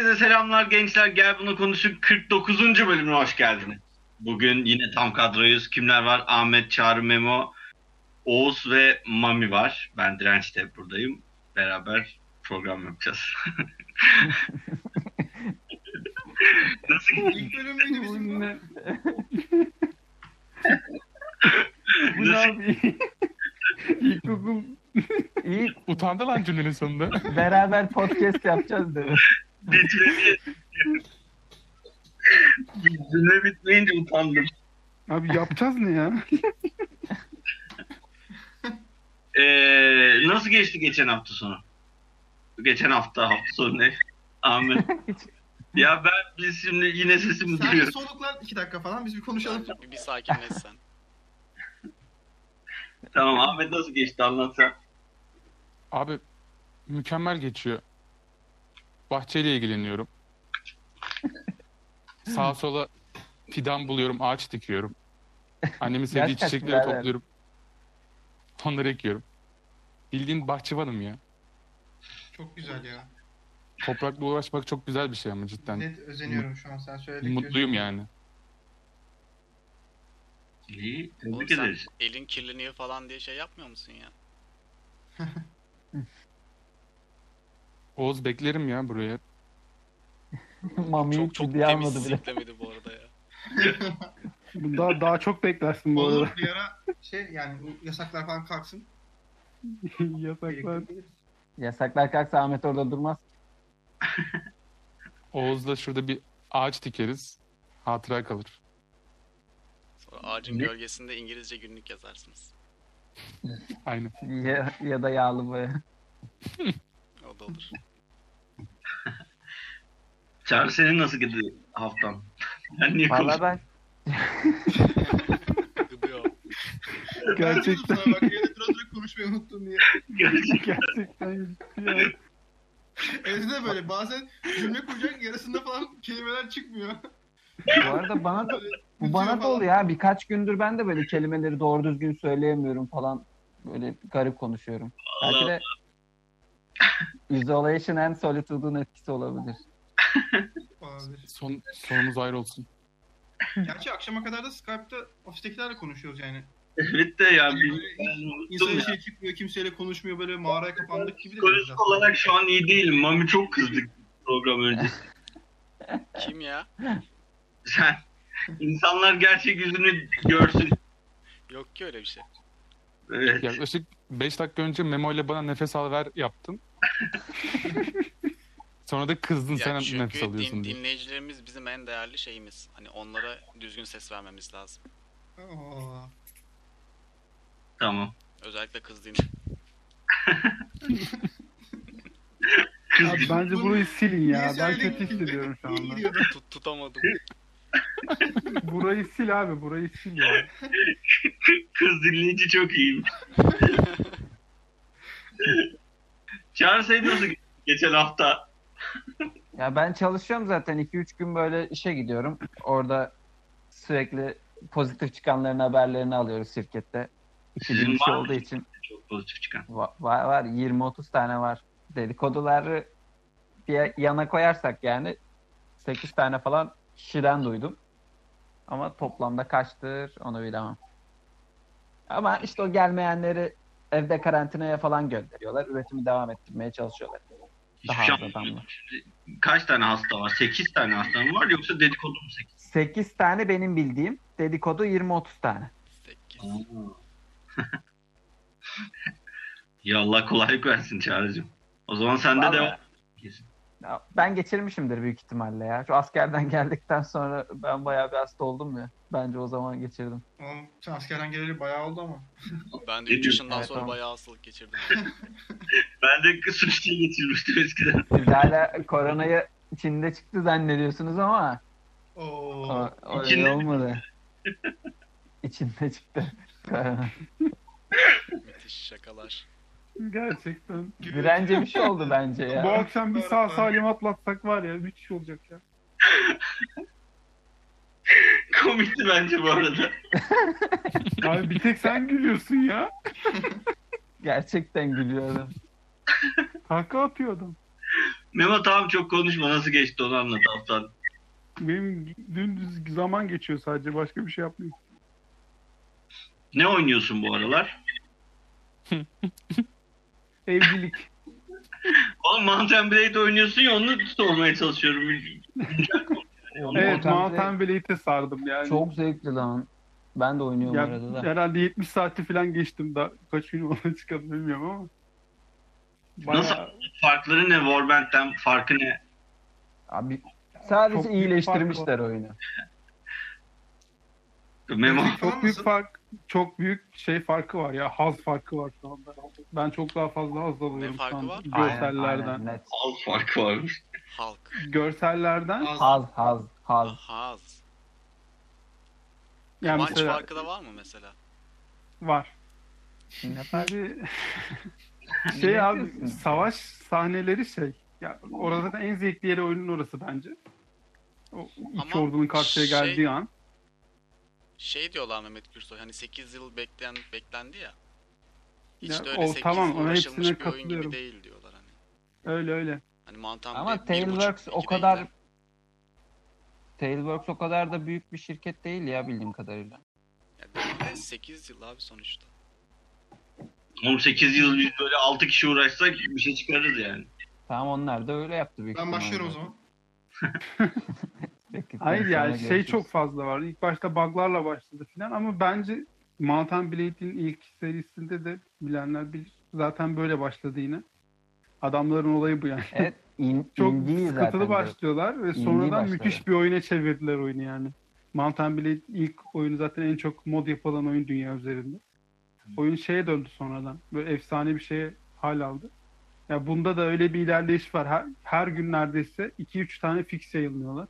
Herkese selamlar gençler. Gel bunu konuşun 49. bölümüne hoş geldiniz. Bugün yine tam kadroyuz. Kimler var? Ahmet, Çağrı, Memo, Oğuz ve Mami var. Ben Direnç'te buradayım. Beraber program yapacağız. Nasıl gidiyor? İlk bölüm Bu bizim bu. ne? Bu ne abi? İlkokul İyi utandı lan cümlenin sonunda. beraber podcast yapacağız dedi. Bitmedi. Cümle bitmeyince utandım. Abi yapacağız ne ya? Ee, nasıl geçti geçen hafta sonu? Geçen hafta hafta sonu ne? Ahmet. ya ben biz şimdi yine sesimi Sen bir duyuyorum. soluklan iki dakika falan biz bir konuşalım. Bir, bir sakinleş sen. Tamam Ahmet nasıl geçti anlatsa. Abi mükemmel geçiyor. Bahçeyle ilgileniyorum. Sağa sola fidan buluyorum, ağaç dikiyorum. Annemin sevdiği Gerçekten çiçekleri birader. topluyorum. Onları ekiyorum. Bildiğin bahçıvanım ya. Çok güzel ya. Toprakla uğraşmak çok güzel bir şey ama cidden. Net özeniyorum şu an sen söyledikçe. Mutluyum yani. İyi, Oğlum tebrik sen ederiz. elin kirleniyor falan diye şey yapmıyor musun ya? Oğuz beklerim ya buraya. Mami'yi Çok çok ciddiye almadı temiz bile. siklemedi bu arada ya. Daha, daha çok beklersin bu Olur arada. bir ara şey yani bu yasaklar falan kalksın. Yasaklar. Yasaklar kalksa Ahmet orada durmaz. Oğuz'la şurada bir ağaç dikeriz. Hatıra kalır. Sonra ağacın Ne? gölgesinde İngilizce günlük yazarsınız. Aynen. Ya, ya da yağlı boya. O da olur. Çağrı senin nasıl gidiyor haftan? Ben niye Valla ben. Gerçekten. Bak yine biraz önce konuşmayı unuttum diye. Gerçekten. Gerçekten. Evde de böyle bazen cümle kuracak yarısında falan kelimeler çıkmıyor. bu arada bana da bu bana da oluyor ya. Birkaç gündür ben de böyle kelimeleri doğru düzgün söyleyemiyorum falan. Böyle garip konuşuyorum. Belki de isolation and solitude'un etkisi olabilir. Olabilir. Son, sonumuz ayrı olsun. Gerçi akşama kadar da Skype'da ofistekilerle konuşuyoruz yani. Evet de ya. Ben unuttum İnsan ya. şey çıkmıyor, kimseyle konuşmuyor böyle mağaraya kapandık gibi de. Psikolojik olarak şu an iyi değilim. Mami çok kızdık program öncesi. Kim ya? Sen insanlar gerçek yüzünü görsün. Yok ki öyle bir şey. Evet. Yaklaşık 5 dakika önce Memo ile bana nefes al ver yaptın. Sonra da kızdın Ya sen çünkü nefes alıyorsun din, diye. dinleyicilerimiz bizim en değerli şeyimiz. Hani onlara düzgün ses vermemiz lazım. Oo. Tamam. Özellikle kız din. Kız Abi bence burayı silin ya. Niye Ben söyledin kötü hissediyorum şu İyi anda. gidiyordu. Tut, tutamadım. Burayı sil abi. Burayı sil ya. kız dinleyici çok iyi. Çağrı sen nasıl geçen hafta? Ya ben çalışıyorum zaten 2-3 gün böyle işe gidiyorum. Orada sürekli pozitif çıkanların haberlerini alıyoruz şirkette. Sizin 2000 kişi var mı? olduğu için Çok pozitif çıkan. va- var var 20-30 tane var. Dedikoduları bir yana koyarsak yani 8 tane falan kişiden duydum. Ama toplamda kaçtır onu bilemem. Ama işte o gelmeyenleri evde karantinaya falan gönderiyorlar. Üretimi devam ettirmeye çalışıyorlar. Hiçbir Daha şey az adamla. Kaç tane hasta var? 8 tane hasta mı var yoksa dedikodu mu 8? 8 tane benim bildiğim. Dedikodu 20-30 tane. 8. ya Allah kolaylık versin Çağrı'cığım. O zaman sen de Vallahi- devam. Kesin. Ben geçirmişimdir büyük ihtimalle ya. Şu askerden geldikten sonra ben bayağı bir hasta oldum ya. Bence o zaman geçirdim. Oğlum sen askerden geleli bayağı oldu ama. Ben de Ne 3 diyorsun? yaşından Evet, sonra tamam. bayağı hastalık geçirdim. Ben de suçlu geçirmiştim eskiden. Siz hala koronayı Çin'de çıktı zannediyorsunuz ama Oo. o, İçinde öyle mi? olmadı. İçinde çıktı. Korona. Müthiş şakalar. Gerçekten. Dirence bir şey oldu bence Bu ya. akşam bir sağ salim atlatsak var ya müthiş olacak ya. Komikti bence bu arada. Abi bir tek sen gülüyorsun ya. Gerçekten gülüyorum. Kaka atıyor adam. Memo tamam çok konuşma. Nasıl geçti onu anlat Altan. Benim dümdüz zaman geçiyor sadece. Başka bir şey yapmıyorum. Ne oynuyorsun bu aralar? Evlilik. Oğlum Mountain Blade oynuyorsun ya onu sormaya çalışıyorum. Onu evet Mountain Mountain Blade'e sardım yani. Çok zevkli lan. Ben de oynuyorum Ya, arada da. herhalde 70 saati falan geçtim da kaç gün ona çıkalım bilmiyorum ama. Bayağı, Nasıl? Farkları ne Warband'den? Farkı ne? Abi sadece Çok iyileştirmişler oyunu. Memo. Çok büyük fark çok büyük şey farkı var ya haz farkı var şu anda. Ben çok daha fazla haz alıyorum şu var? Görsellerden. Aynen, net. Az farkı varmış. Halk. Görsellerden Az. Haz, haz, haz. Haz. yani Kıvanç mesela farkı da var mı mesela? var. Ne? Şimdi Ne şey abi savaş sahneleri şey. Ya orada zaten en zevkli yeri oyunun orası bence. O iki Ama ordunun karşıya şey- geldiği an. Şey diyorlar Mehmet Gürsoy hani 8 yıl bekleyen beklendi ya. Hiç Ya, de öyle o 8 tamam, yıl ona uğraşılmış hepsine bir oyun gibi değil diyorlar hani. Öyle öyle. Hani Mountain Ama Tailworks o kadar. Tailworks o kadar da büyük bir şirket değil ya bildiğim kadarıyla. Ya değil de 8 yıl abi sonuçta. 18 yıl biz böyle 6 kişi uğraşsak bir şey çıkarırız yani. Tamam onlar da öyle yaptı büyük Ben başlıyorum o zaman. Hayır yani şey görüşürüz. çok fazla var. İlk başta bug'larla başladı filan ama bence Mountain Blade'in ilk serisinde de bilenler bilir. Zaten böyle başladı yine. Adamların olayı bu yani. Evet in, Çok sıkıntılı başlıyorlar ve sonradan müthiş bir oyuna çevirdiler oyunu yani. Mountain Blade ilk oyunu zaten en çok mod yapılan oyun dünya üzerinde. Oyun şeye döndü sonradan. Böyle efsane bir şeye hal aldı. Ya bunda da öyle bir ilerleyiş var. Her, her gün neredeyse 2-3 tane fix yayınlıyorlar.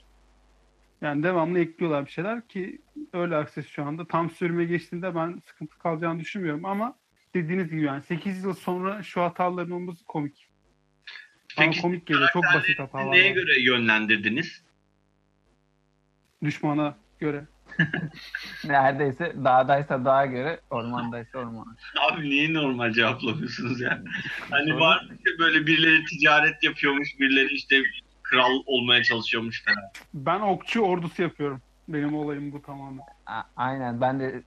Yani devamlı ekliyorlar bir şeyler ki öyle akses şu anda. Tam sürüme geçtiğinde ben sıkıntı kalacağını düşünmüyorum ama dediğiniz gibi yani 8 yıl sonra şu hataların olması komik. Bana komik geliyor. Çok basit hatalar. neye var. göre yönlendirdiniz? Düşmana göre. Neredeyse dağdaysa dağa göre, ormandaysa ormana. Abi niye normal cevaplamıyorsunuz ya? Hani Sonra- var mı işte böyle birileri ticaret yapıyormuş, birileri işte kral olmaya çalışıyormuş falan. Ben okçu ordusu yapıyorum. Benim olayım bu tamamen. A- Aynen ben de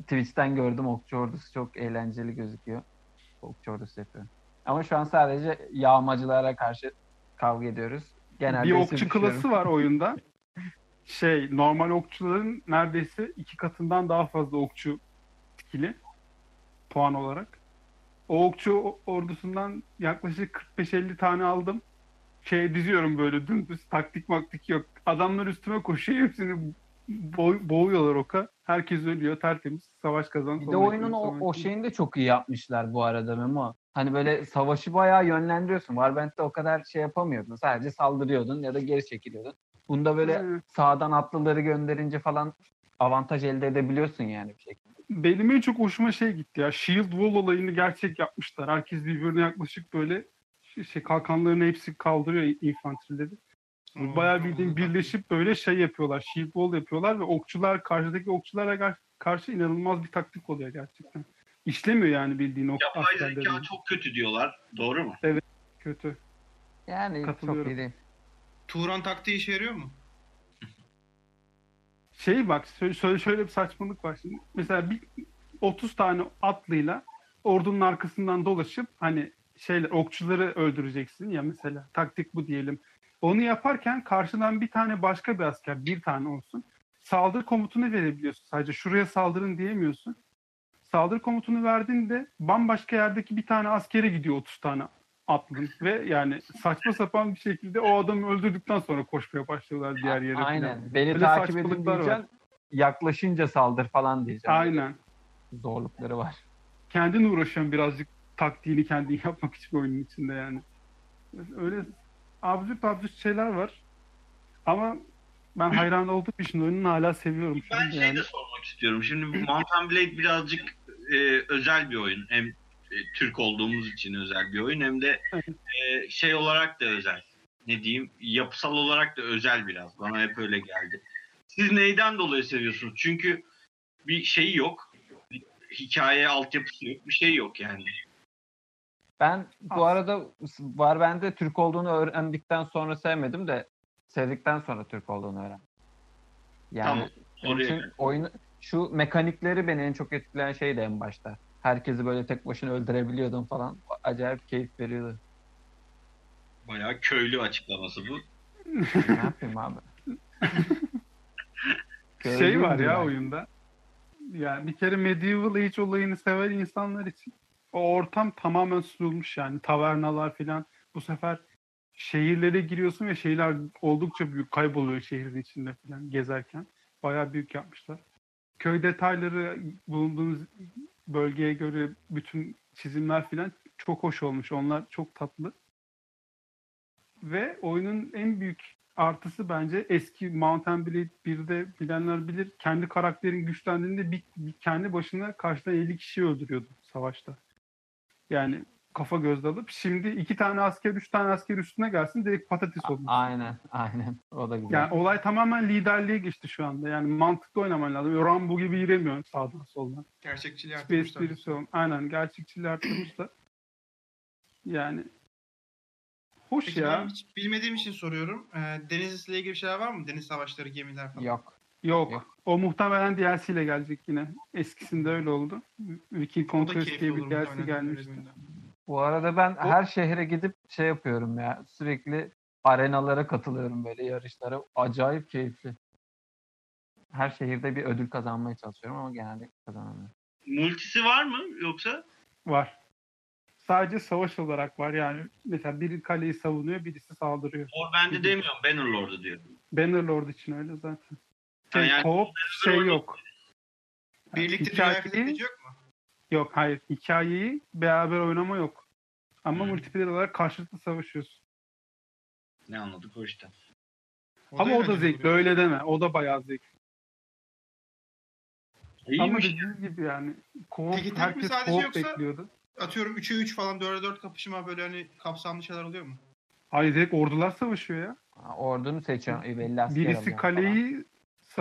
Twitch'ten gördüm okçu ordusu çok eğlenceli gözüküyor. Okçu ordusu yapıyorum. Ama şu an sadece yağmacılara karşı kavga ediyoruz. Genelde bir okçu klası var oyunda. Şey normal okçuların neredeyse iki katından daha fazla okçu skill'i puan olarak. O okçu ordusundan yaklaşık 45-50 tane aldım. Şey diziyorum böyle dümdüz taktik maktik yok. Adamlar üstüme koşuyor hepsini boğ- boğuyorlar oka. Herkes ölüyor tertemiz. Savaş kazan. Bir de oyunun o, o şeyini de çok iyi yapmışlar bu arada Memo. Hani böyle savaşı bayağı yönlendiriyorsun. Warband'de o kadar şey yapamıyordun. Sadece saldırıyordun ya da geri çekiliyordun. Bunda böyle Hı. sağdan atlıları gönderince falan avantaj elde edebiliyorsun yani bir şekilde. Benim en çok hoşuma şey gitti ya. Shield Wall olayını gerçek yapmışlar. Herkes birbirine yaklaşık böyle şey, kalkanlarını hepsi kaldırıyor infanterileri. Aa, Bayağı bildiğin birleşip böyle şey yapıyorlar. Shield Wall yapıyorlar ve okçular karşıdaki okçulara karşı inanılmaz bir taktik oluyor gerçekten. İşlemiyor yani bildiğin ok Yapay zeka çok kötü diyorlar. Doğru mu? Kötü. Yani çok iyi değil. Turan taktiği işe yarıyor mu? Şey bak şöyle, şöyle bir saçmalık var şimdi. Mesela bir 30 tane atlıyla ordunun arkasından dolaşıp hani şeyler okçuları öldüreceksin ya mesela taktik bu diyelim. Onu yaparken karşıdan bir tane başka bir asker bir tane olsun. Saldır komutunu verebiliyorsun. Sadece şuraya saldırın diyemiyorsun. Saldır komutunu verdiğinde bambaşka yerdeki bir tane askere gidiyor 30 tane atlın ve yani saçma sapan bir şekilde o adamı öldürdükten sonra koşmaya başlıyorlar diğer yere. falan. Aynen. Beni Öyle takip edin diyeceksin. Yaklaşınca saldır falan diyeceğim. Aynen. Zorlukları var. kendin uğraşıyorsun birazcık taktiğini kendin yapmak için oyunun içinde yani. Öyle absürt absürt şeyler var. Ama ben hayran olduğum için oyununu hala seviyorum şu Ben şey yani. de sormak istiyorum. Şimdi Mountain Blade birazcık e, özel bir oyun. Hem e, Türk olduğumuz için özel bir oyun hem de e, şey olarak da özel. Ne diyeyim? Yapısal olarak da özel biraz. Bana hep öyle geldi. Siz neyden dolayı seviyorsunuz? Çünkü bir şeyi yok. Bir hikaye altyapısı yok. Bir şey yok yani. Ben bu arada var bende Türk olduğunu öğrendikten sonra sevmedim de sevdikten sonra Türk olduğunu öğrendim. Yani Tamam. Oraya için oyunu şu mekanikleri beni en çok etkileyen şeydi en başta. Herkesi böyle tek başına öldürebiliyordum falan. Acayip keyif veriyordu. bayağı köylü açıklaması bu. ne yapayım abi? şey var ya yani. oyunda. Yani bir kere Medieval Age olayını seven insanlar için o ortam tamamen sunulmuş yani. Tavernalar filan. Bu sefer şehirlere giriyorsun ve şehirler oldukça büyük kayboluyor şehrin içinde filan gezerken. Bayağı büyük yapmışlar. Köy detayları bulunduğunuz bölgeye göre bütün çizimler filan çok hoş olmuş. Onlar çok tatlı. Ve oyunun en büyük artısı bence eski Mountain Blade 1'de bilenler bilir. Kendi karakterin güçlendiğinde bir, bir kendi başına karşıdan 50 kişiyi öldürüyordu savaşta. Yani kafa gözde alıp şimdi iki tane asker, üç tane asker üstüne gelsin direkt patates olmuş. Aynen, aynen. O da güzel. Yani olay tamamen liderliğe geçti şu anda. Yani mantıklı oynaman lazım. Rambo gibi yüremiyorsun sağdan soldan. Gerçekçiliği arttırmışlar. Aynen gerçekçiliği arttırmışlar. Yani hoş Peki ya. ben hiç bilmediğim için soruyorum. Ee, denizle ilgili bir şeyler var mı? Deniz savaşları, gemiler falan. Yok. Yok. Yok. O muhtemelen DLC ile gelecek yine. Eskisinde öyle oldu. Viking Conquest diye bir DLC gelmişti. Bu arada ben O- her şehre gidip şey yapıyorum ya. Sürekli arenalara katılıyorum böyle yarışlara. Acayip keyifli. Her şehirde bir ödül kazanmaya çalışıyorum ama genelde kazanamıyorum. Multisi var mı yoksa? Var. Sadece savaş olarak var yani. Mesela biri kaleyi savunuyor, birisi saldırıyor. O bende demiyorum. Bannerlord'u diyorum. Bannerlord için öyle zaten. Şey, yani co-op şey yok. Birlikte dünya hikayeyi- kazanıcı yok mu? Yok hayır. Hikayeyi beraber oynama yok. Ama Hmm. multiplayer olarak karşılıklı savaşıyorsun. Ne anladık o işte. Ama o da zevkli. oluyor. Öyle deme. O da bayağı zevkli. Ama İyiymiş. dediğim gibi yani. Co-op, Peki tek mi herkes sadece co-op yoksa- bekliyordu. Atıyorum 3'e 3 falan 4'e 4 kapışma böyle hani kapsamlı şeyler oluyor mu? Hayır direkt ordular savaşıyor ya. Ha, Ordunu seçiyorum. Belli asker Birisi kaleyi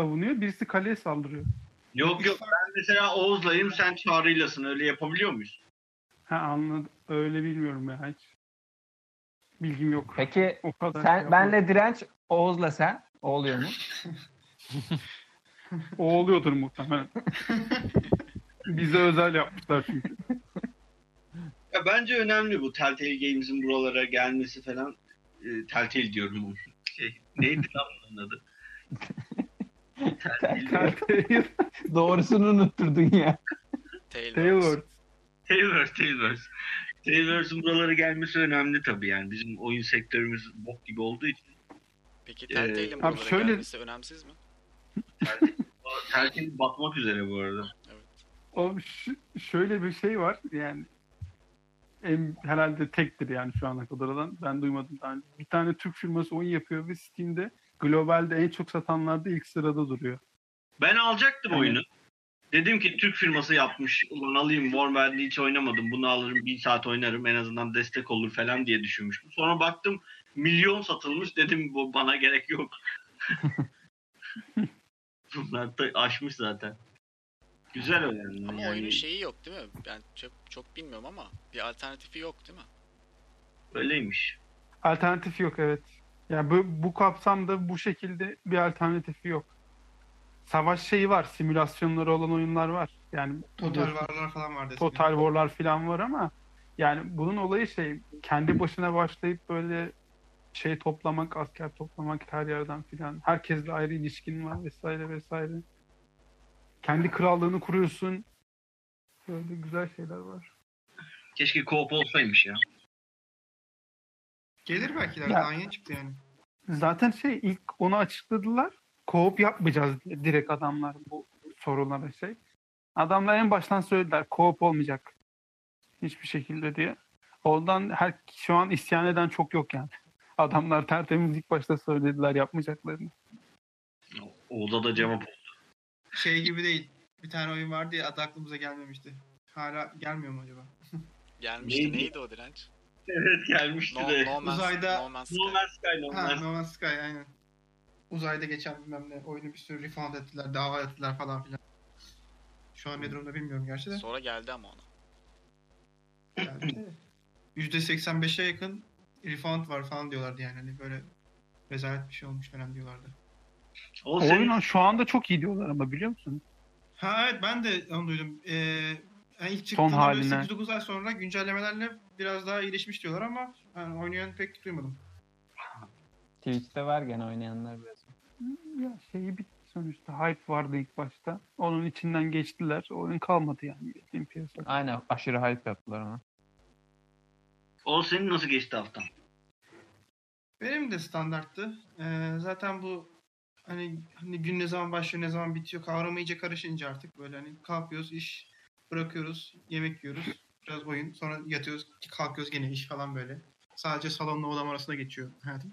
savunuyor, birisi kaleye saldırıyor. Yok yok ben mesela Oğuz'layım sen Çağrı'ylasın öyle yapabiliyor muyuz? Ha anladım. Öyle bilmiyorum ya hiç. Bilgim yok. Peki O kadar. şey sen yapmadım. benle direnç Oğuz'la sen. O oluyor mu? O oluyordur muhtemelen. Bize özel yapmışlar çünkü. Ya bence önemli bu Telltale Games'in buralara gelmesi falan. E, Telltale diyorum onu. Şey, neydi lan bunun adı? Doğrusunu unutturdun ya. Tailwords. Tailverse, Tailverse. Tailverse'in buralara gelmesi önemli tabii yani. Bizim oyun sektörümüz bok gibi olduğu için. Peki Telltale'in abi buralara şöyle- gelmesi önemsiz mi? Telltale batmak üzere bu arada. O ş- şöyle bir şey var yani en, herhalde tektir yani şu ana kadar olan. Ben duymadım daha önce. Bir tane Türk firması oyun yapıyor ve Steam'de globalde en çok satanlarda ilk sırada duruyor. Ben alacaktım Evet. oyunu. Dedim ki Türk firması yapmış. Ulan alayım Warward'ı hiç oynamadım. Bunu alırım bir saat oynarım. En azından destek olur falan diye düşünmüştüm. Sonra baktım milyon satılmış. Dedim bu bana gerek yok. Bunlar da aşmış zaten. Güzel önemli. Ama yani. oyunun şeyi yok değil mi? Ben çok, çok bilmiyorum ama bir alternatifi yok değil mi? Öyleymiş. Alternatifi yok evet. Yani bu, bu kapsamda bu şekilde bir alternatifi yok. Savaş şeyi var, simülasyonları olan oyunlar var. Yani Total varlar falan var desin. Total War'lar falan var ama yani bunun olayı şey kendi başına başlayıp böyle şey toplamak, asker toplamak her yerden filan. Herkesle ayrı ilişkin var vesaire vesaire. Kendi krallığını kuruyorsun. Böyle güzel şeyler var. Keşke co-op olsaymış ya. Gelir belki de Ya. daha yeni çıktı yani. Zaten şey ilk onu açıkladılar. Co-op yapmayacağız diye direkt adamlar bu sorulara şey. Adamlar en baştan söylediler co-op olmayacak. Hiçbir şekilde diye. Ondan her şu an isyan eden çok yok yani. Adamlar tertemiz ilk başta söylediler yapmayacaklarını. Oğuz'a da cevap Şey gibi değil. Bir tane oyun vardı ya adı aklımıza gelmemişti. Hala gelmiyor mu acaba? Gelmişti. Neydi? Neydi, o direnç? Evet gelmişti No, de. no Man's, Uzayda- no Man's Sky. No Man's Sky, No Ha, Man's No Man's Sky aynen. Uzayda geçen bilmem ne oyunu bir sürü refund ettiler, dava ettiler falan filan. Şu an ne durumda bilmiyorum gerçi de. Sonra geldi ama ona. Yani, %85'e yakın refund var falan diyorlardı yani. Hani böyle rezalet bir şey olmuş falan diyorlardı. O senin Oyun şu anda çok iyi diyorlar ama biliyor musun? Ha evet ben de onu duydum. Ee, yani ilk Son haline. 8-9 ay sonra güncellemelerle biraz daha iyileşmiş diyorlar ama yani oynayan pek duymadım. Twitch'te var gene oynayanlar biraz. Ya şeyi bitti sonuçta. Hype vardı ilk başta. Onun içinden geçtiler. Oyun kalmadı yani. bildiğin piyasada. Aynen aşırı hype yaptılar ona. o senin nasıl geçti haftan? Benim de standarttı. Ee, zaten bu hani, hani gün ne zaman başlıyor ne zaman bitiyor kavramı iyice karışınca artık böyle hani kalkıyoruz iş bırakıyoruz yemek yiyoruz biraz oyun sonra yatıyoruz kalkıyoruz gene iş falan böyle. Sadece salonla odam arasında geçiyor hayatım.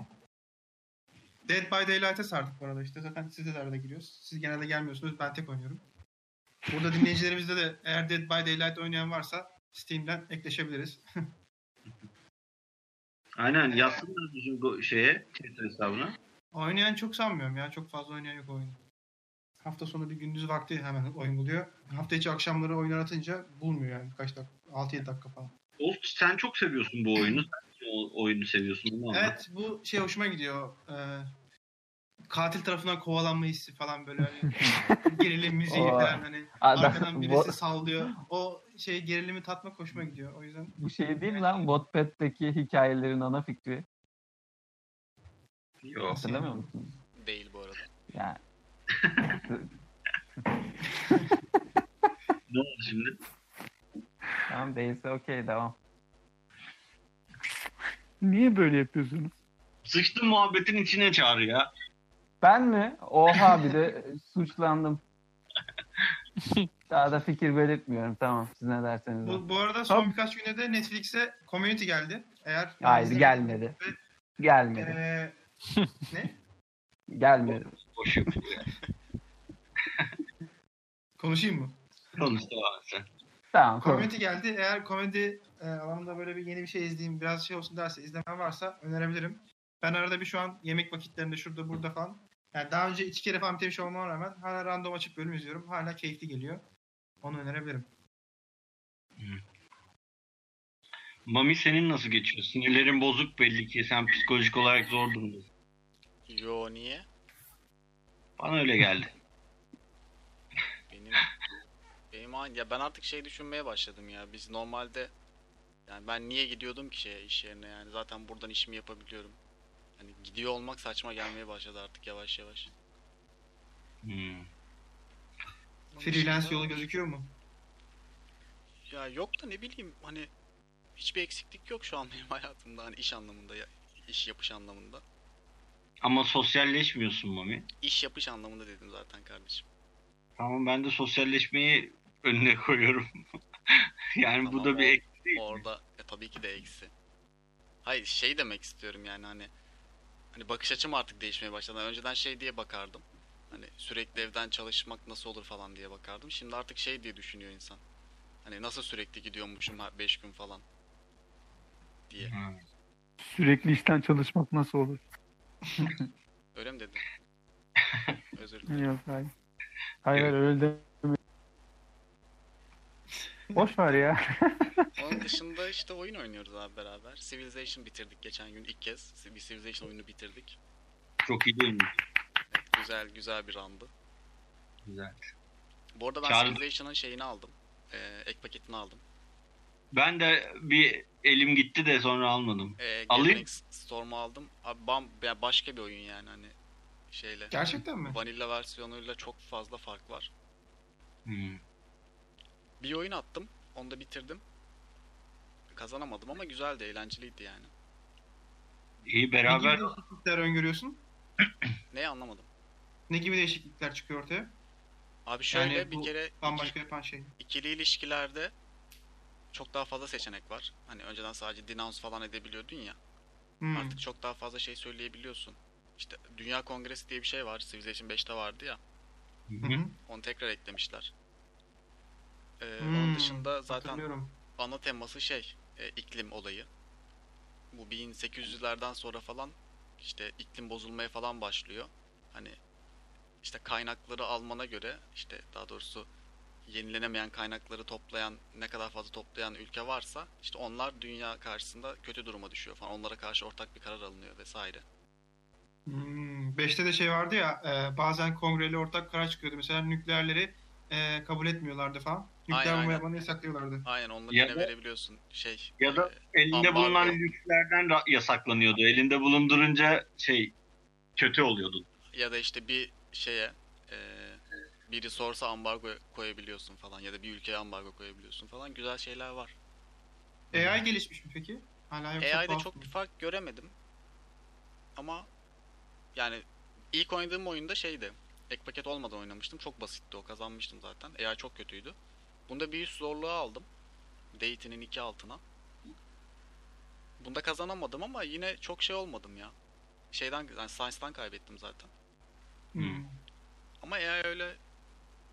Dead by Daylight'a sardık bu arada işte. Zaten siz de arada giriyoruz. Siz genelde gelmiyorsunuz. Ben tek oynuyorum. Burada dinleyicilerimizde de eğer Dead by Daylight oynayan varsa Steam'den ekleşebiliriz. Aynen yazsınlar bizim bu şeye Twitter hesabına. Oynayan çok sanmıyorum ya. Çok fazla oynayan yok oyunu. Hafta sonu bir gündüz vakti hemen oyun buluyor. Hafta içi akşamları oyun aratınca bulmuyor yani. Kaç dakika? 6-7 dakika falan. Of sen çok seviyorsun bu oyunu. Sen o oyunu seviyorsun anlat. Evet bu şey hoşuma gidiyor. Ee, katil tarafından kovalanma hissi falan böyle hani gerilim müziği O- falan hani Adam- arkadan birisi bu- sallıyor. O şey gerilimi tatmak hoşuma gidiyor. O yüzden Bu şey değil mi lan Wattpad'deki hikayelerin ana fikri. Yok. Hatırlamıyor musun? Değil bu arada. Yani Ne oldu şimdi? tamam değilse okey devam. Niye böyle yapıyorsunuz? Sıçtı muhabbetin içine çağır ya. Ben mi? Oha bir de suçlandım. Daha da fikir belirtmiyorum. Tamam siz ne derseniz. bu, bu arada son Abi- birkaç günde de Netflix'e Community geldi. Eğer Hayır gelmedi. Gelmedi. Ee, ne? Gelmedi. Boş. Konuşayım mı? Konuş devam et sen. Tamam. Community geldi. Eğer komedi e, alanında böyle bir yeni bir şey izleyeyim, biraz şey olsun derse, izlemen varsa önerebilirim. Ben arada bir şu an yemek vakitlerinde şurada burada falan. Yani daha önce iki kere falan bitirmiş olmama rağmen hala random açıp bölüm izliyorum. Hala keyifli geliyor. Onu önerebilirim. Mami senin nasıl geçiyor? Sinirlerin bozuk belli ki. Sen psikolojik olarak zor durumdasın. Yo niye? Bana öyle geldi. Benim benim ya ben artık şey düşünmeye başladım ya. Biz normalde yani ben niye gidiyordum ki şeye iş yerine yani zaten buradan işimi yapabiliyorum. Hani gidiyor olmak saçma gelmeye başladı artık yavaş yavaş. Hmm. Freelance yolu gözüküyor mu? Ya yok da ne bileyim hani hiçbir eksiklik yok şu an benim hayatımda hani iş anlamında ya iş yapış anlamında. Ama sosyalleşmiyorsun Mami. İş yapış anlamında dedim zaten kardeşim. Tamam ben de sosyalleşmeyi önüne koyuyorum. yani bu Tamam, da bir o- ek değil mi? Orada e, tabii ki de eksi. Hayır şey demek istiyorum yani hani hani bakış açım artık değişmeye başladı. Önceden şey diye bakardım. Hani sürekli evden çalışmak nasıl olur falan diye bakardım. Şimdi artık şey diye düşünüyor insan. Hani nasıl sürekli gidiyormuşum 5 gün falan diye. Ha. Sürekli işten çalışmak nasıl olur? Öyle mi dedim? Özür dilerim. Yok hayır. Hayır öyle de. Boş ver ya. Onun dışında işte oyun oynuyoruz abi beraber. Civilization bitirdik geçen gün ilk kez. Bir Civilization oyunu bitirdik. Çok iyi değil mi? Evet, güzel güzel bir andı. Güzel. Bu arada ben Çağrı- Civilization'ın şeyini aldım. Ee, ek paketini aldım. Ben de bir elim gitti de sonra almadım. Ee, Alayım. Storm'u aldım. Abi bam, ya başka bir oyun yani hani şeyle. Gerçekten mi? Vanilla versiyonuyla çok fazla fark var. Hmm. Bir oyun attım. Onu da bitirdim. Kazanamadım ama güzeldi, eğlenceliydi yani. İyi Ne beraber gibi değişiklikler öngörüyorsun? Ne anlamadım. Ne gibi değişiklikler çıkıyor ortaya? Abi şöyle Yani bir kere iki- Bambaşka yapan şey. ikili ilişkilerde çok daha fazla seçenek var. Hani önceden sadece denounce falan edebiliyordun ya. Hmm. Artık çok daha fazla şey söyleyebiliyorsun. İşte Dünya Kongresi diye bir şey var. Civilization 5'te vardı ya. Hı Hı hı. hı. Onu tekrar eklemişler. Ee, Hmm, Onun dışında zaten ana teması şey e, iklim olayı. Bu 1800'lerden sonra falan işte iklim bozulmaya falan başlıyor. Hani işte kaynakları almana göre işte daha doğrusu yenilenemeyen kaynakları toplayan ne kadar fazla toplayan ülke varsa işte onlar dünya karşısında kötü duruma düşüyor falan. Onlara karşı ortak bir karar alınıyor vesaire. Hmm, beşte de şey vardı ya e, bazen kongreli ortak karar çıkıyordu. Mesela nükleerleri e, kabul etmiyorlardı falan. Nükleer Aynen, bomba yasaklıyorlardı. Aynen onları Ya yine da- verebiliyorsun. Şey Ya da e, elinde ambargo. bulunan lükslerden ra- yasaklanıyordu. Elinde bulundurunca şey kötü oluyordu. ya da işte bir şeye e, biri sorsa ambargo koyabiliyorsun falan ya da bir ülkeye ambargo koyabiliyorsun falan güzel şeyler var. AI gelişmiş mi peki? Hala yoksa AI'de çok bir fark göremedim. Ama yani ilk oynadığım oyunda şeydi. Ek paket olmadan oynamıştım. Çok basitti o. Kazanmıştım zaten. AI çok kötüydü. Bunda bir üst zorluğu aldım. Daity'nin iki altına. Bunda kazanamadım ama yine çok şey olmadım ya. Şeyden, yani Science'dan kaybettim zaten. Hmm. Ama AI öyle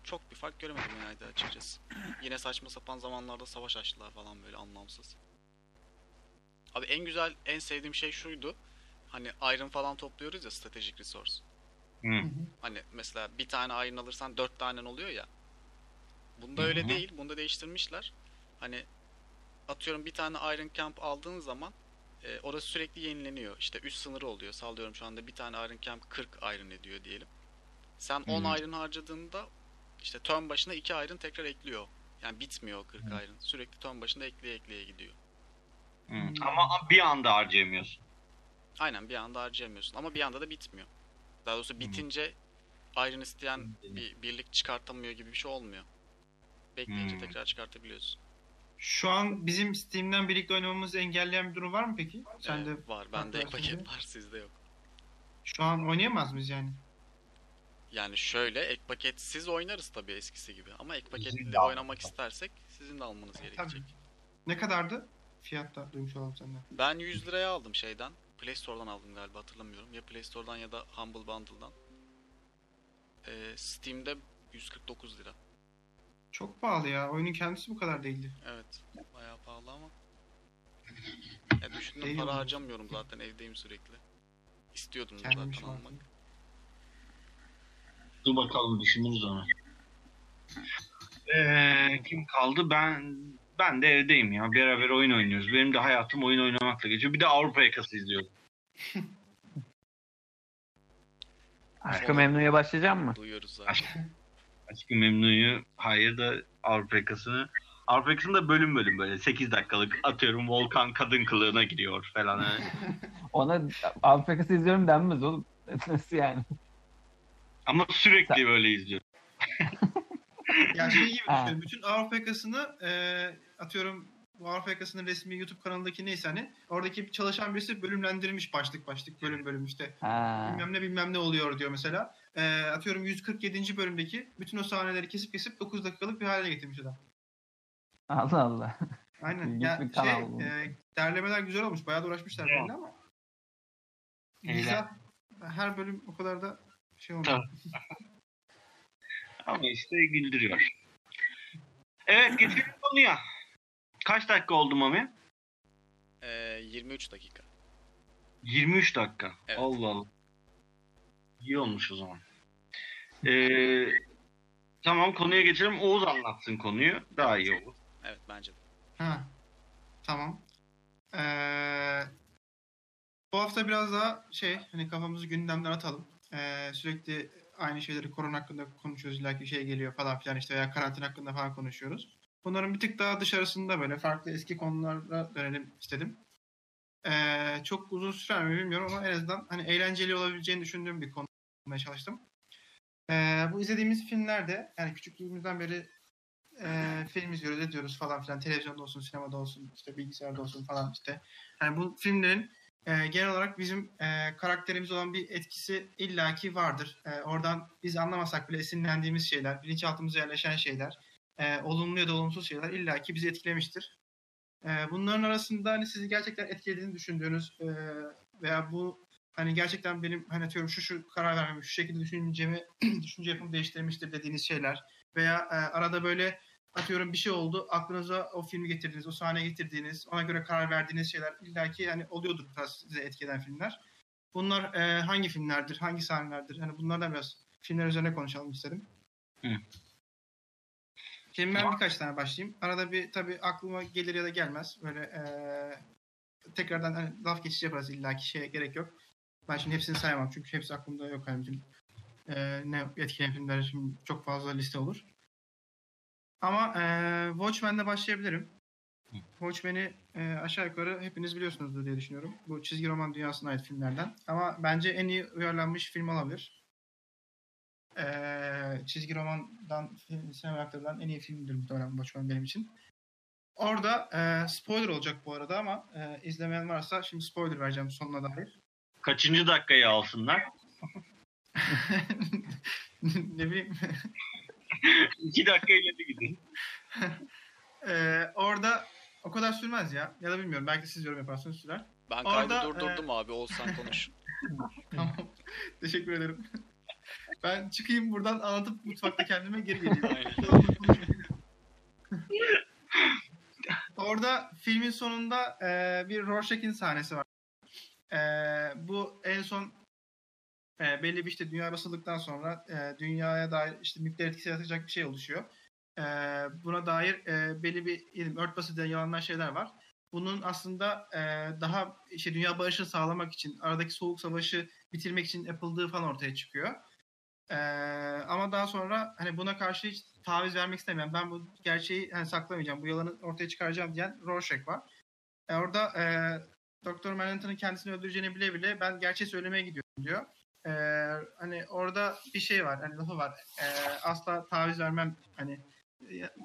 çok bir fark göremedim AI'de açıkçası. Yine saçma sapan zamanlarda savaş açtılar falan böyle anlamsız. Abi en güzel, en sevdiğim şey şuydu. Hani iron falan topluyoruz ya stratejik resource. Hı. Hani mesela bir tane iron alırsan dört tane oluyor ya. Bunda Hı öyle değil. Bunda değiştirmişler. Hani atıyorum bir tane iron camp aldığın zaman e, orası sürekli yenileniyor. İşte üst sınırı oluyor. Sallıyorum şu anda bir tane iron camp 40 iron ediyor diyelim. Sen 10 Hı. iron harcadığında işte turn başına 2 iron tekrar ekliyor. Yani bitmiyor o 40 iron. Sürekli turn başında ekleye ekleye gidiyor. Hı. Ama bir anda harcayamıyorsun. Aynen bir anda harcayamıyorsun ama bir anda da bitmiyor. Daha doğrusu bitince iron isteyen Hı. bir birlik çıkartamıyor gibi bir şey olmuyor. Bekleyince Hmm. tekrar çıkartabiliyorsun. Şu an bizim Steam'den birlikte oynamamızı engelleyen bir durum var mı peki? Sen Ee, de var. Bende paket var sizde yok. şu an oynayamaz mıyız yani? Yani şöyle ek paketsiz oynarız tabii eskisi gibi. Ama ek paketli de oynamak istersek sizin de almanız gerekecek. Ne kadardı? Fiyatta duymuş olalım senden. Ben 100 liraya aldım şeyden. Play Store'dan aldım galiba hatırlamıyorum. Ya Play Store'dan ya da Humble Bundle'dan. Ee, Steam'de 149 lira. Çok pahalı ya. Oyunun kendisi bu kadar değildi. Evet. Bayağı pahalı ama. Ya düşündüm Değil para mi? harcamıyorum zaten evdeyim sürekli. İstiyordum Kendim zaten almak. Dur bakalım düşünürüz onu. Ee, kim kaldı? Ben ben de evdeyim ya. Beraber oyun oynuyoruz. Benim de hayatım oyun oynamakla geçiyor. Bir de Avrupa yakası izliyorum. Aşkı Memnu'ya başlayacak mı? Duyuyoruz zaten. Aşk, Aşkı Memnu'yu hayır da Avrupa yakasını. Avrupa yakasında bölüm bölüm böyle 8 dakikalık atıyorum Volkan kadın kılığına giriyor falan. Ona Avrupa yakası izliyorum denmez oğlum. Nasıl yani? Ama sürekli Sen- böyle izliyorum. Ya şey gibi Ha. düşün. Bütün Avrupa yakasını e, atıyorum bu Avrupa yakasının resmi YouTube kanalındaki neyse hani oradaki çalışan birisi bölümlendirmiş başlık başlık bölüm bölüm işte. Ha. Bilmem ne bilmem ne oluyor diyor mesela. E, atıyorum 147. bölümdeki bütün o sahneleri kesip kesip 9 dakikalık bir hale getirmiş adam. Allah Allah. Aynen. İlginç Ya, bir şey, e, derlemeler güzel olmuş. Bayağı da uğraşmışlar Evet. belli ama. Güzel. Her bölüm o kadar da şey olmuş. Tabii. Ama işte güldürüyor. Evet geçelim konuya. Kaç dakika oldu Mami? Ee, 23 dakika. 23 dakika. Evet. Allah Allah. İyi olmuş o zaman. Ee, tamam konuya geçelim. Oğuz anlatsın konuyu. Daha iyi olur. Evet bence de. Ha. Tamam. Ee, bu hafta biraz daha şey hani kafamızı gündemden atalım. Ee, sürekli aynı şeyleri korona hakkında konuşuyoruz. İlla şey geliyor falan filan işte veya karantina hakkında falan konuşuyoruz. Bunların bir tık daha dışarısında böyle farklı eski konulara dönelim istedim. Ee, çok uzun sürer mi bilmiyorum ama en azından hani eğlenceli olabileceğini düşündüğüm bir konu bulmaya çalıştım. Ee, bu izlediğimiz filmlerde yani küçüklüğümüzden beri e, film izliyoruz, ediyoruz falan filan. Televizyonda olsun, sinemada olsun, işte bilgisayarda olsun falan işte. Yani bu filmlerin e, genel olarak bizim e, karakterimiz olan bir etkisi illaki vardır. E, oradan biz anlamasak bile esinlendiğimiz şeyler, bilinçaltımıza yerleşen şeyler, e, olumlu ya da olumsuz şeyler illaki bizi etkilemiştir. E, bunların arasında hani sizi gerçekten etkilediğini düşündüğünüz e, veya bu hani gerçekten benim hani atıyorum şu şu karar vermemi, şu şekilde düşüncemi, düşünce yapımı değiştirmiştir dediğiniz şeyler veya e, arada böyle atıyorum bir şey oldu aklınıza o filmi getirdiğiniz, o sahne getirdiğiniz, ona göre karar verdiğiniz şeyler illaki yani oluyordur bu tarz size etki eden filmler. Bunlar e, hangi filmlerdir, hangi sahnelerdir? Hani bunlardan biraz filmler üzerine konuşalım istedim. Şimdi ben birkaç tane başlayayım. Arada bir tabii aklıma gelir ya da gelmez. Böyle eee, tekrardan hani laf geçiş yaparız illa ki şeye gerek yok. Ben şimdi hepsini sayamam çünkü hepsi aklımda yok. Yani bütün, eee, ne etkileyen filmler şimdi çok fazla liste olur. Ama eee Watchmen'le başlayabilirim. Watchmen'i eee, aşağı yukarı hepiniz biliyorsunuzdur diye düşünüyorum. Bu çizgi roman dünyasına ait filmlerden. Ama bence en iyi uyarlanmış film olabilir. Eee, çizgi romandan film- sinema aktarılan en iyi filmdir muhtemelen Watchmen benim için. Orada eee, spoiler olacak bu arada ama eee, izlemeyen varsa şimdi spoiler vereceğim sonuna dair. Kaçıncı dakikayı alsınlar? ne bileyim. İki dakika ileri gidin. Eee, orada o kadar sürmez ya. Ya da bilmiyorum. Belki siz yorum yaparsınız sürer. Ben Orada, kaydı durdurdum abi. Olsan konuş. Tamam. Teşekkür ederim. Ben çıkayım buradan anlatıp mutfakta kendime geri geleyim. Aynen. Orada filmin sonunda e, bir Rorschach'in sahnesi var. E, bu en son e, belli bir işte dünya basıldıktan sonra e, dünyaya dair işte nükleer etkisi yaratacak bir şey oluşuyor. E, buna dair e, belli bir diyelim, örtbası diye yalanlanan şeyler var. Bunun aslında e, daha işte dünya barışını sağlamak için, aradaki soğuk savaşı bitirmek için yapıldığı falan ortaya çıkıyor. E, ama daha sonra hani buna karşı hiç taviz vermek istemeyen, ben bu gerçeği hani saklamayacağım, bu yalanı ortaya çıkaracağım diyen Rorschach var. E, orada e, Doktor Manhattan'ın kendisini öldüreceğini bile bile ben gerçeği söylemeye gidiyorum diyor. E, hani orada bir şey var, hani lafı var. E, asla taviz vermem hani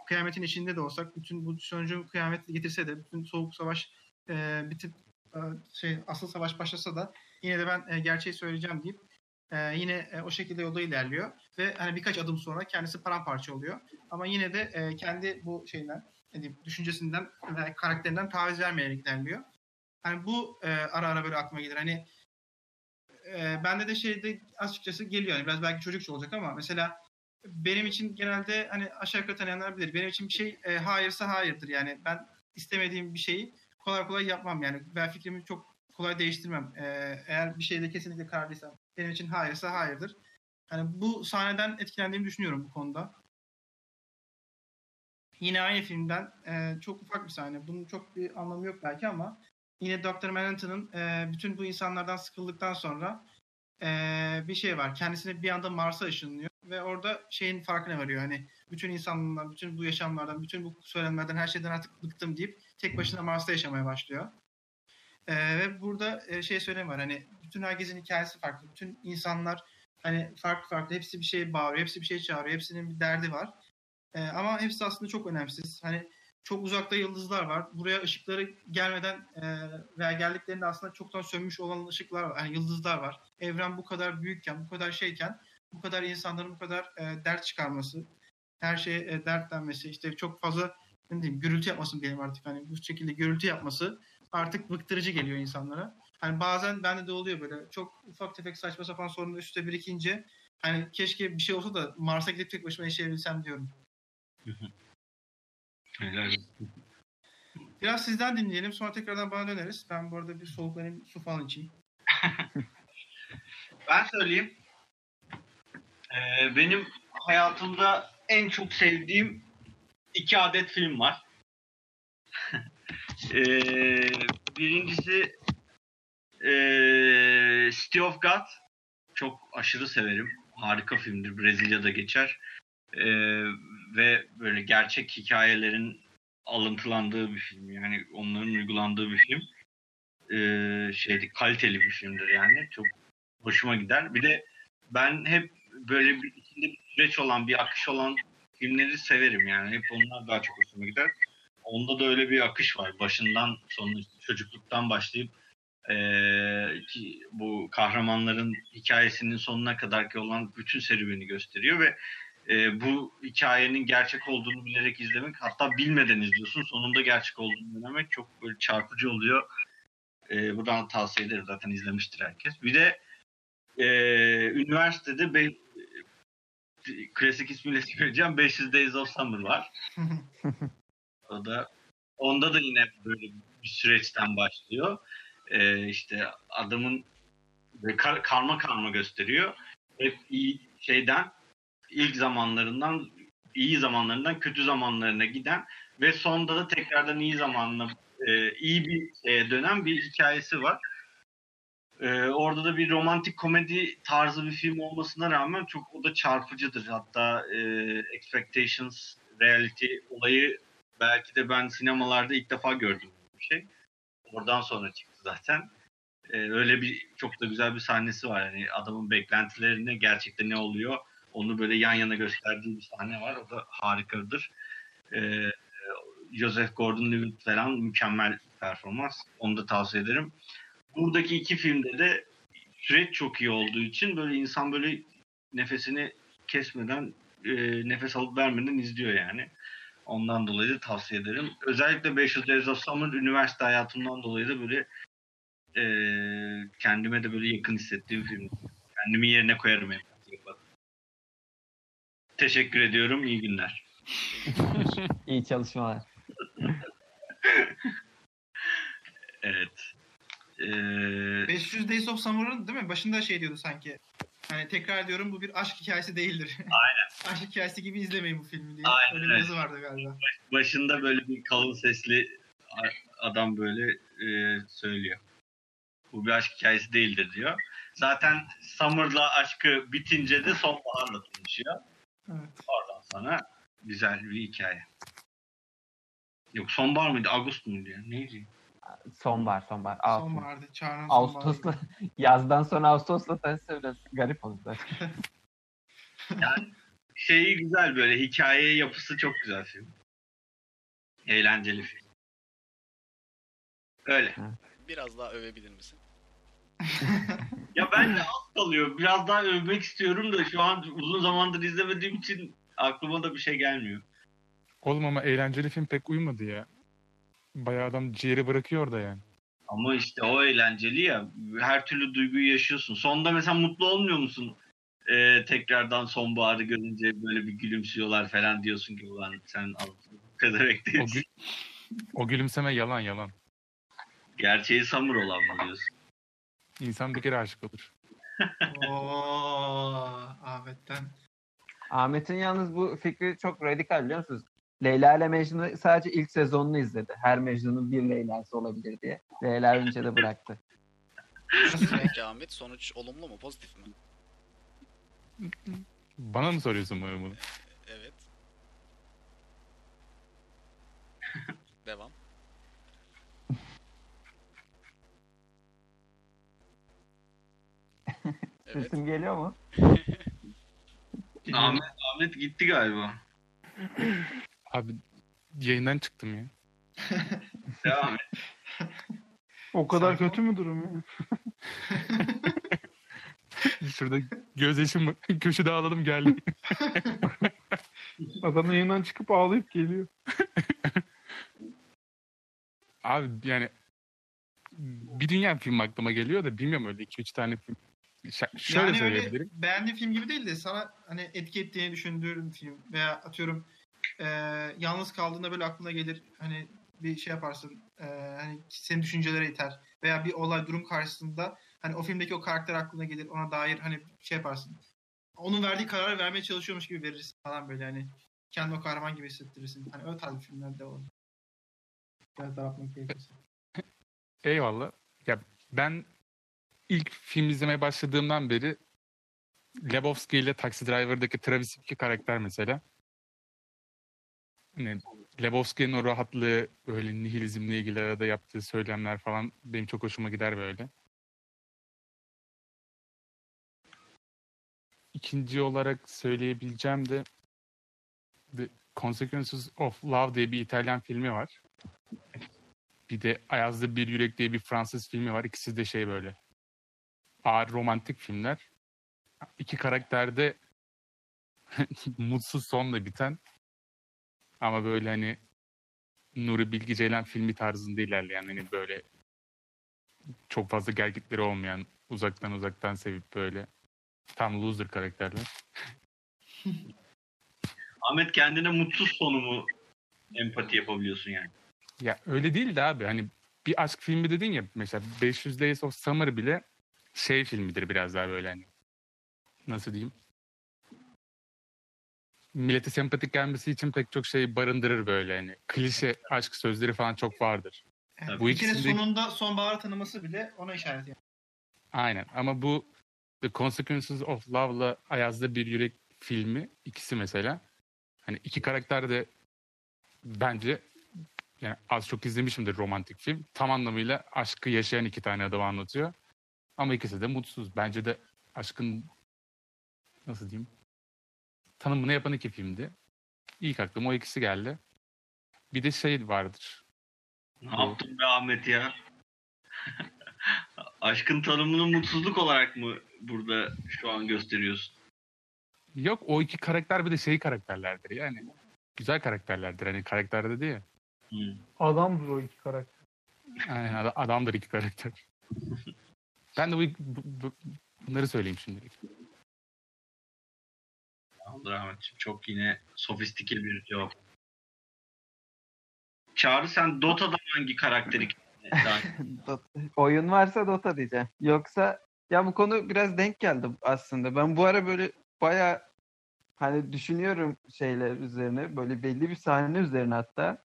kıyametin içinde de olsak, bütün bu sonucu kıyamet getirse de, bütün soğuk savaş e, bitip e, şey asıl savaş başlasa da yine de ben e, gerçeği söyleyeceğim deyip e, yine e, o şekilde yolda ilerliyor ve hani birkaç adım sonra kendisi paramparça oluyor. Ama yine de e, kendi bu ne diyeyim, düşüncesinden ve karakterinden taviz vermeyerek ilerliyor. Hani bu e, ara ara böyle aklıma gelir. Hani e, bende de şeyde açıkçası geliyor. Yani biraz belki çocukça olacak ama mesela benim için genelde hani aşağı yukarı tanıyanlar bilir. Benim için bir şey e, hayırsa hayırdır. Yani ben istemediğim bir şeyi kolay kolay yapmam. Yani ben fikrimi çok kolay değiştirmem. E, eğer bir şeyde kesinlikle kararlıysam benim için hayırsa hayırdır. Hani bu sahneden etkilendiğimi düşünüyorum bu konuda. Yine aynı filmden e, çok ufak bir sahne. Bunun çok bir anlamı yok belki ama yine Dr. Manhattan'ın e, bütün bu insanlardan sıkıldıktan sonra e, bir şey var. Kendisini bir anda Mars'a ışınlıyor ve orada şeyin farkına varıyor. Hani bütün insanlardan, bütün bu yaşamlardan, bütün bu söylemlerden, her şeyden artık bıktım deyip tek başına Mars'ta yaşamaya başlıyor. E, ve burada e, şey söylemi var. Hani bütün herkesin hikayesi farklı. Bütün insanlar hani farklı farklı. Hepsi bir şey bağırıyor, hepsi bir şey çağırıyor. Hepsinin bir derdi var. E, ama hepsi aslında çok önemsiz. Hani çok uzakta yıldızlar var. Buraya ışıkları gelmeden e, veya geldiklerinde aslında çoktan sönmüş olan ışıklar var. Yani yıldızlar var. Evren bu kadar büyükken, bu kadar şeyken bu kadar insanların bu kadar e, dert çıkarması, her şeye e, dertlenmesi, işte çok fazla ne diyeyim, gürültü yapmasın diyelim artık. Hani bu şekilde gürültü yapması artık bıktırıcı geliyor insanlara. Hani bazen bende de oluyor böyle çok ufak tefek saçma sapan sorunlar üst üste birikince hani keşke bir şey olsa da Mars'a gidip tek başıma yaşayabilsem diyorum. Helal. Biraz sizden dinleyelim sonra tekrardan bana döneriz. Ben bu arada bir soluklanayım su falan içeyim. Ben söyleyeyim. Ee, benim hayatımda en çok sevdiğim iki adet film var. Ee, birincisi ee, City of God. Çok aşırı severim. Harika filmdir. Brezilya'da geçer. Ee, ve böyle gerçek hikayelerin alıntılandığı bir film. Yani onların uygulandığı bir film. Ee, şeydi kaliteli bir filmdir yani. Çok hoşuma gider. Bir de ben hep böyle bir içinde bir süreç olan, bir akış olan filmleri severim yani. Hep onlar daha çok hoşuma gider. Onda da öyle bir akış var. Başından sonuna çocukluktan başlayıp eee, ki bu kahramanların hikayesinin sonuna kadarki olan bütün serüveni gösteriyor ve eee, bu hikayenin gerçek olduğunu bilerek izlemek hatta bilmeden izliyorsun. Sonunda gerçek olduğunu denemek çok böyle çarpıcı oluyor. Eee, buradan tavsiye ederim. Zaten izlemiştir herkes. Bir de eee, üniversitede be, klasik ismiyle söyleyeceğim 500 Days of Summer var. O da onda da yine böyle bir süreçten başlıyor. Ee, işte adamın böyle kar- karma karma gösteriyor. Hep iyi şeyden ilk zamanlarından iyi zamanlarından kötü zamanlarına giden ve sonda da tekrardan iyi zamanla e, iyi bir şeye dönen bir hikayesi var. E, orada da bir romantik komedi tarzı bir film olmasına rağmen çok o da çarpıcıdır. Hatta e, Expectations Reality olayı belki de ben sinemalarda ilk defa gördüm bir şey. Oradan sonra çıktı zaten. E, öyle bir çok da güzel bir sahnesi var. Yani adamın beklentilerine gerçekten ne oluyor onu böyle yan yana gösterdiği bir sahne var. O da harikadır. E, Joseph Gordon-Levitt falan mükemmel performans. Onu da tavsiye ederim. Buradaki iki filmde de süreç çok iyi olduğu için böyle insan böyle nefesini kesmeden e, nefes alıp vermeden izliyor yani. Ondan dolayı da tavsiye ederim. Özellikle 500 Days of Summer üniversite hayatımdan dolayı da böyle e, kendime de böyle yakın hissettiğim film. Kendimi yerine koyarım yani. Teşekkür ediyorum. İyi günler. İyi çalışmalar. Evet. Ee, 500 Days of Summer'ın değil mi? Başında şey diyordu sanki. Hani tekrar diyorum bu bir aşk hikayesi değildir. Aynen. aşk hikayesi gibi izlemeyin bu filmi diye. Aynen, Öyle bir yazı vardı galiba. başında böyle bir kalın sesli adam böyle e, söylüyor. Bu bir aşk hikayesi değildir diyor. Zaten Summer'la aşkı bitince de sonbaharla tanışıyor. Evet. Oradan sonra güzel bir hikaye. Yok sonbahar mıydı? Ağustos muydu ya? Neydi? Sonbahar, sonbahar. Ağustos. Sonbahardı. Çağrı'nın Ağustos'la, yazdan sonra Ağustos'la tanışsa biraz garip olur zaten. Şeyi güzel böyle. Hikaye yapısı çok güzel film. Eğlenceli film. Öyle. Biraz daha övebilir misin? Ya ben de az kalıyor. Biraz daha övmek istiyorum da şu an uzun zamandır izlemediğim için aklıma da bir şey gelmiyor. Oğlum ama eğlenceli film pek uymadı ya. Bayağı adam ciğeri bırakıyor da yani. Ama işte o eğlenceli ya. Her türlü duyguyu yaşıyorsun. Sonda mesela mutlu olmuyor musun? Ee, tekrardan sonbaharı görünce böyle bir gülümsüyorlar falan diyorsun ki ulan sen bu kadar O, bekliyorsun. gü- o gülümseme yalan yalan. Gerçeği samur olan mı diyorsun? İnsan bir kere aşık olur. Oo, Ahmet'ten. Ahmet'in yalnız bu fikri çok radikal biliyor musunuz? Leyla ile Mecnun'u sadece ilk sezonunu izledi. Her Mecnun'un bir Leyla'sı olabilir diye. Leyla önce de bıraktı. Peki Ahmet sonuç olumlu mu pozitif mi? Bana mı soruyorsun bunu? bunu? Evet. Devam. Evet. Sesim geliyor mu? Ahmet, Ahmet gitti galiba. Abi yayından çıktım ya. Devam et. O kadar kötü mü durum ya? Şurada gözyaşım köşede ağladım geldim. Adam yayından çıkıp ağlayıp geliyor. Abi yani bir dünya film aklıma geliyor da bilmiyorum öyle 2-3 tane film. Şöyle yani söyleyebilirim. öyle beğendiğin film gibi değil de sana hani etki ettiğini düşündüğün film veya atıyorum e, yalnız kaldığında böyle aklına gelir hani bir şey yaparsın e, hani senin düşüncelere iter veya bir olay durum karşısında hani o filmdeki o karakter aklına gelir ona dair hani şey yaparsın. Onun verdiği kararı vermeye çalışıyormuş gibi verirsin falan böyle hani kendi o kahraman gibi hissettirirsin. Hani öyle tarz filmler de olur. Biraz daha yapmak gerekirse. Eyvallah. Ya ben ilk film izlemeye başladığımdan beri Lebowski ile Taxi Driver'daki Travis Bickle karakter mesela. Hani Lebowski'nin o rahatlığı, böyle nihilizmle ilgili arada yaptığı söylemler falan benim çok hoşuma gider böyle. İkinci olarak söyleyebileceğim de The Consequences of Love diye bir İtalyan filmi var. Bir de Ayaz'da Bir Yürek diye bir Fransız filmi var. İkisi de şey böyle. Ağır romantik filmler. İki karakter de mutsuz sonla biten. Ama böyle hani Nuri Bilge Ceylan filmi tarzında ilerleyen hani böyle çok fazla gelgitleri olmayan uzaktan uzaktan sevip böyle tam loser karakterler. Ahmet kendine mutsuz sonu mu empati yapabiliyorsun yani? Ya öyle değil de abi hani bir aşk filmi dedin ya mesela 500 Days of Summer bile şey filmidir biraz daha böyle hani nasıl diyeyim millete sempatik gelmesi için pek çok şey barındırır böyle yani. Klişe aşk sözleri falan çok vardır. Evet, Bu bir kere ikisinde- sonunda sonbahar tanıması bile ona işaret yani. Aynen ama bu The Consequences of Love'la Ayaz'da Bir Yürek filmi ikisi mesela. Hani iki karakter de bence yani az çok izlemişimdir romantik film. Tam anlamıyla aşkı yaşayan iki tane adam anlatıyor. Ama ikisi de mutsuz. Bence de aşkın nasıl diyeyim tanımını yapan iki filmdi. İlk aklıma o ikisi geldi. Bir de şey vardır. Ne yaptın be Ahmet ya? Aşkın tanımını mutsuzluk olarak mı burada şu an gösteriyorsun? Yok o iki karakter bir de şey karakterlerdir yani. Güzel karakterlerdir hani karakter dedi ya. Hmm. Adamdır o iki karakter. Aynen ad- adamdır iki karakter. ben de bu, bu- bu- bunları söyleyeyim şimdilik. Tamamdır Ahmetciğim. Çok yine sofistike bir cevap. Çağrı sen Dota'da hangi karakteri Oyun varsa Dota diyeceğim. Yoksa ya bu konu biraz denk geldi aslında. Ben bu ara böyle baya hani düşünüyorum şeyler üzerine. Böyle belli bir sahne üzerine hatta.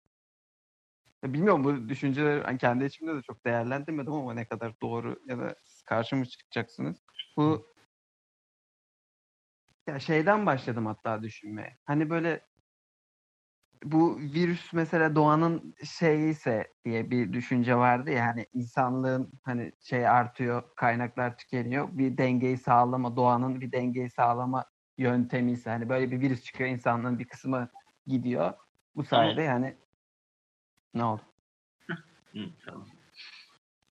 Ya bilmiyorum bu düşünceleri hani kendi içimde de çok değerlendirmedim ama ne kadar doğru ya da siz karşıma çıkacaksınız. Bu ya şeyden başladım hatta düşünmeye. Hani böyle bu virüs mesela doğanın şeyi ise diye bir düşünce vardı ya hani insanlığın hani şey artıyor kaynaklar tükeniyor bir dengeyi sağlama doğanın bir dengeyi sağlama yöntemi ise hani böyle bir virüs çıkıyor insanlığın bir kısmı gidiyor bu sayede yani ne oldu? Hı, tamam.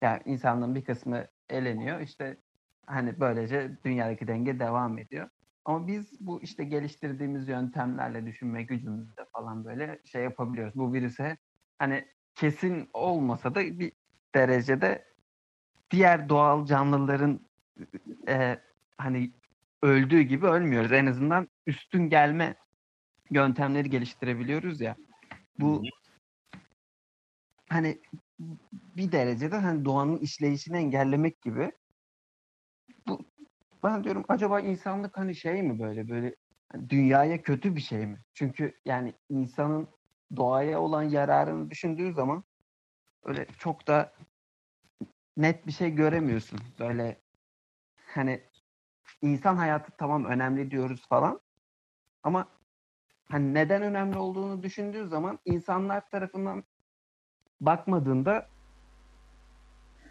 Yani insanlığın bir kısmı eleniyor. İşte hani böylece dünyadaki denge devam ediyor. Ama biz bu işte geliştirdiğimiz yöntemlerle düşünme gücümüzle falan böyle şey yapabiliyoruz. Bu virüse hani kesin olmasa da bir derecede diğer doğal canlıların e, hani öldüğü gibi ölmüyoruz. En azından üstün gelme yöntemleri geliştirebiliyoruz ya. Bu hani bir derecede hani doğanın işleyişini engellemek gibi. Bu ben diyorum acaba insanlık hani şey mi böyle böyle dünyaya kötü bir şey mi? Çünkü yani insanın doğaya olan yararını düşündüğü zaman öyle çok da net bir şey göremiyorsun. Böyle hani insan hayatı tamam önemli diyoruz falan ama hani neden önemli olduğunu düşündüğü zaman insanlar tarafından bakmadığında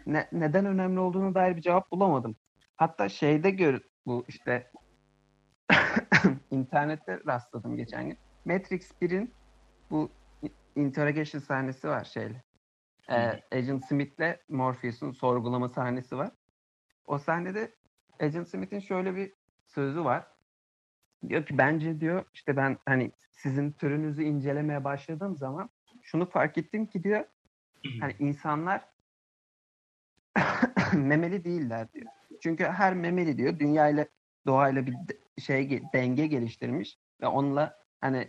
ne, neden önemli olduğunu dair bir cevap bulamadım. Hatta şeyde gör bu işte internette rastladım geçen gün. Matrix 1'in bu interrogation sahnesi var şeyle. Ee, Agent Smith'le Morpheus'un sorgulama sahnesi var. O sahnede Agent Smith'in şöyle bir sözü var. Diyor ki bence diyor işte ben hani sizin türünüzü incelemeye başladığım zaman şunu fark ettim ki diyor hani insanlar memeli değiller diyor. Çünkü her memeli diyor dünyayla doğayla bir şey ge- denge geliştirmiş ve onunla hani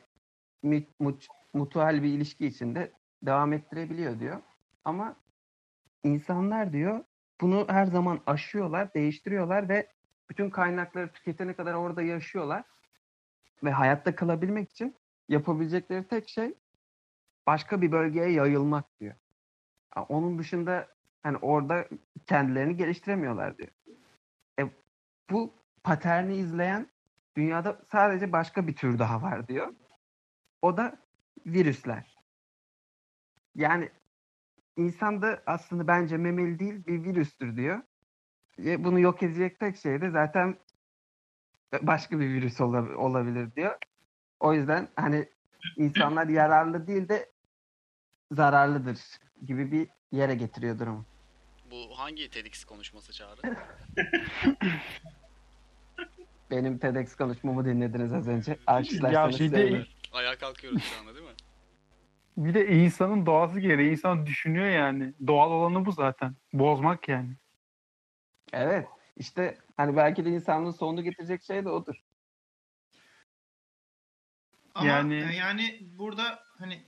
mü- mut- mutual bir ilişki içinde devam ettirebiliyor diyor. Ama insanlar diyor bunu her zaman aşıyorlar, değiştiriyorlar ve bütün kaynakları tüketene kadar orada yaşıyorlar ve hayatta kalabilmek için yapabilecekleri tek şey başka bir bölgeye yayılmak diyor. Ha, Onun dışında hani orada kendilerini geliştiremiyorlar diyor. E, bu paterni izleyen dünyada sadece başka bir tür daha var diyor. O da virüsler. Yani insan da aslında bence memeli değil bir virüstür diyor. Ve bunu yok edecek tek şey de zaten başka bir virüs ola- olabilir diyor. O yüzden hani insanlar yararlı değil de zararlıdır gibi bir yere getiriyor durumu. Bu hangi TEDx konuşması çağrı? Benim TEDx konuşmamı dinlediniz az önce. Ya Alkışlarsanız bir de, sevinirim. Ayağa kalkıyoruz şu anda değil mi? bir de insanın doğası gereği insan düşünüyor yani. Doğal olanı bu zaten. Bozmak yani. Evet. İşte hani belki de insanlığın sonunu getirecek şey de odur. Ama Yani- yani yani burada hani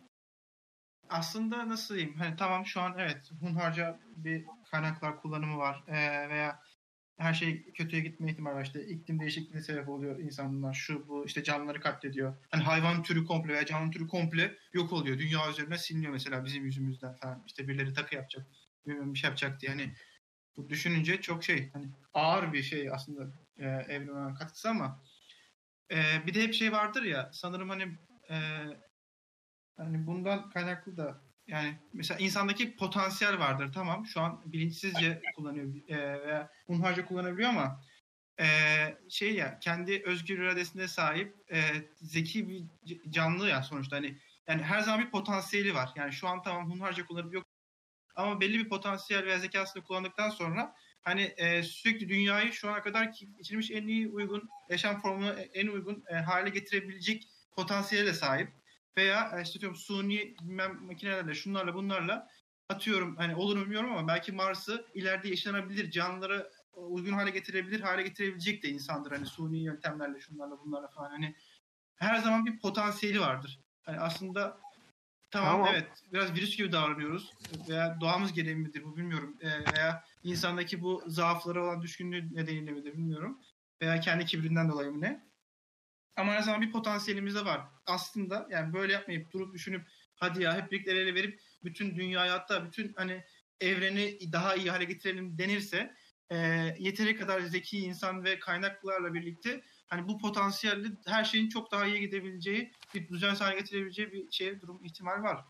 aslında nasıl diyeyim? Hani tamam şu an evet hunharca bir kaynaklar kullanımı var Ee, veya her şey kötüye gitme ihtimali var. İşte iklim değişikliğine sebep oluyor insanlar. Şu bu işte canlıları katlediyor. Hani hayvan türü komple veya canlı türü komple yok oluyor. Dünya üzerine siliniyor mesela bizim yüzümüzden falan. İşte birileri takı yapacak. Bilmem bir şey yapacak diye. Hani bu düşününce çok şey hani ağır bir şey aslında e, evrene katkısı ama e, bir de hep şey vardır ya sanırım hani e, hani bundan kaynaklı da yani mesela insandaki potansiyel vardır tamam. Şu an bilinçsizce kullanıyor e, veya hunharca kullanabiliyor ama e, şey ya kendi özgür iradesine sahip e, zeki bir canlı ya sonuçta. Hani yani her zaman bir potansiyeli var. Yani şu an tamam hunharca kullanıp yok ama belli bir potansiyel veya zekasını kullandıktan sonra hani e, sürekli dünyayı şu ana kadar geçirmiş en iyi uygun yaşam formuna en uygun e, hale getirebilecek potansiyele sahip veya e, işte diyorum suni bilmem makinelerle şunlarla bunlarla atıyorum hani olur mu bilmiyorum ama belki Mars'ı ileride yaşanabilir canlılara uygun hale getirebilir hale getirebilecek de insandır hani suni yöntemlerle şunlarla bunlarla falan hani her zaman bir potansiyeli vardır. Hani aslında tamam, Tamam. evet biraz virüs gibi davranıyoruz veya doğamız gereği midir bu bilmiyorum E, veya insandaki bu zaaflara olan düşkünlüğü nedeniyle midir bilmiyorum veya kendi kibrinden dolayı mı ne? Ama her zaman bir potansiyelimiz de var. Aslında yani böyle yapmayıp durup düşünüp hadi ya hep birlikte el ele verip bütün dünyayı hatta bütün hani evreni daha iyi hale getirelim denirse e, yeteri kadar zeki insan ve kaynaklarla birlikte hani bu potansiyelde her şeyin çok daha iyi gidebileceği bir düzensel hale getirebileceği bir şey durum ihtimal var.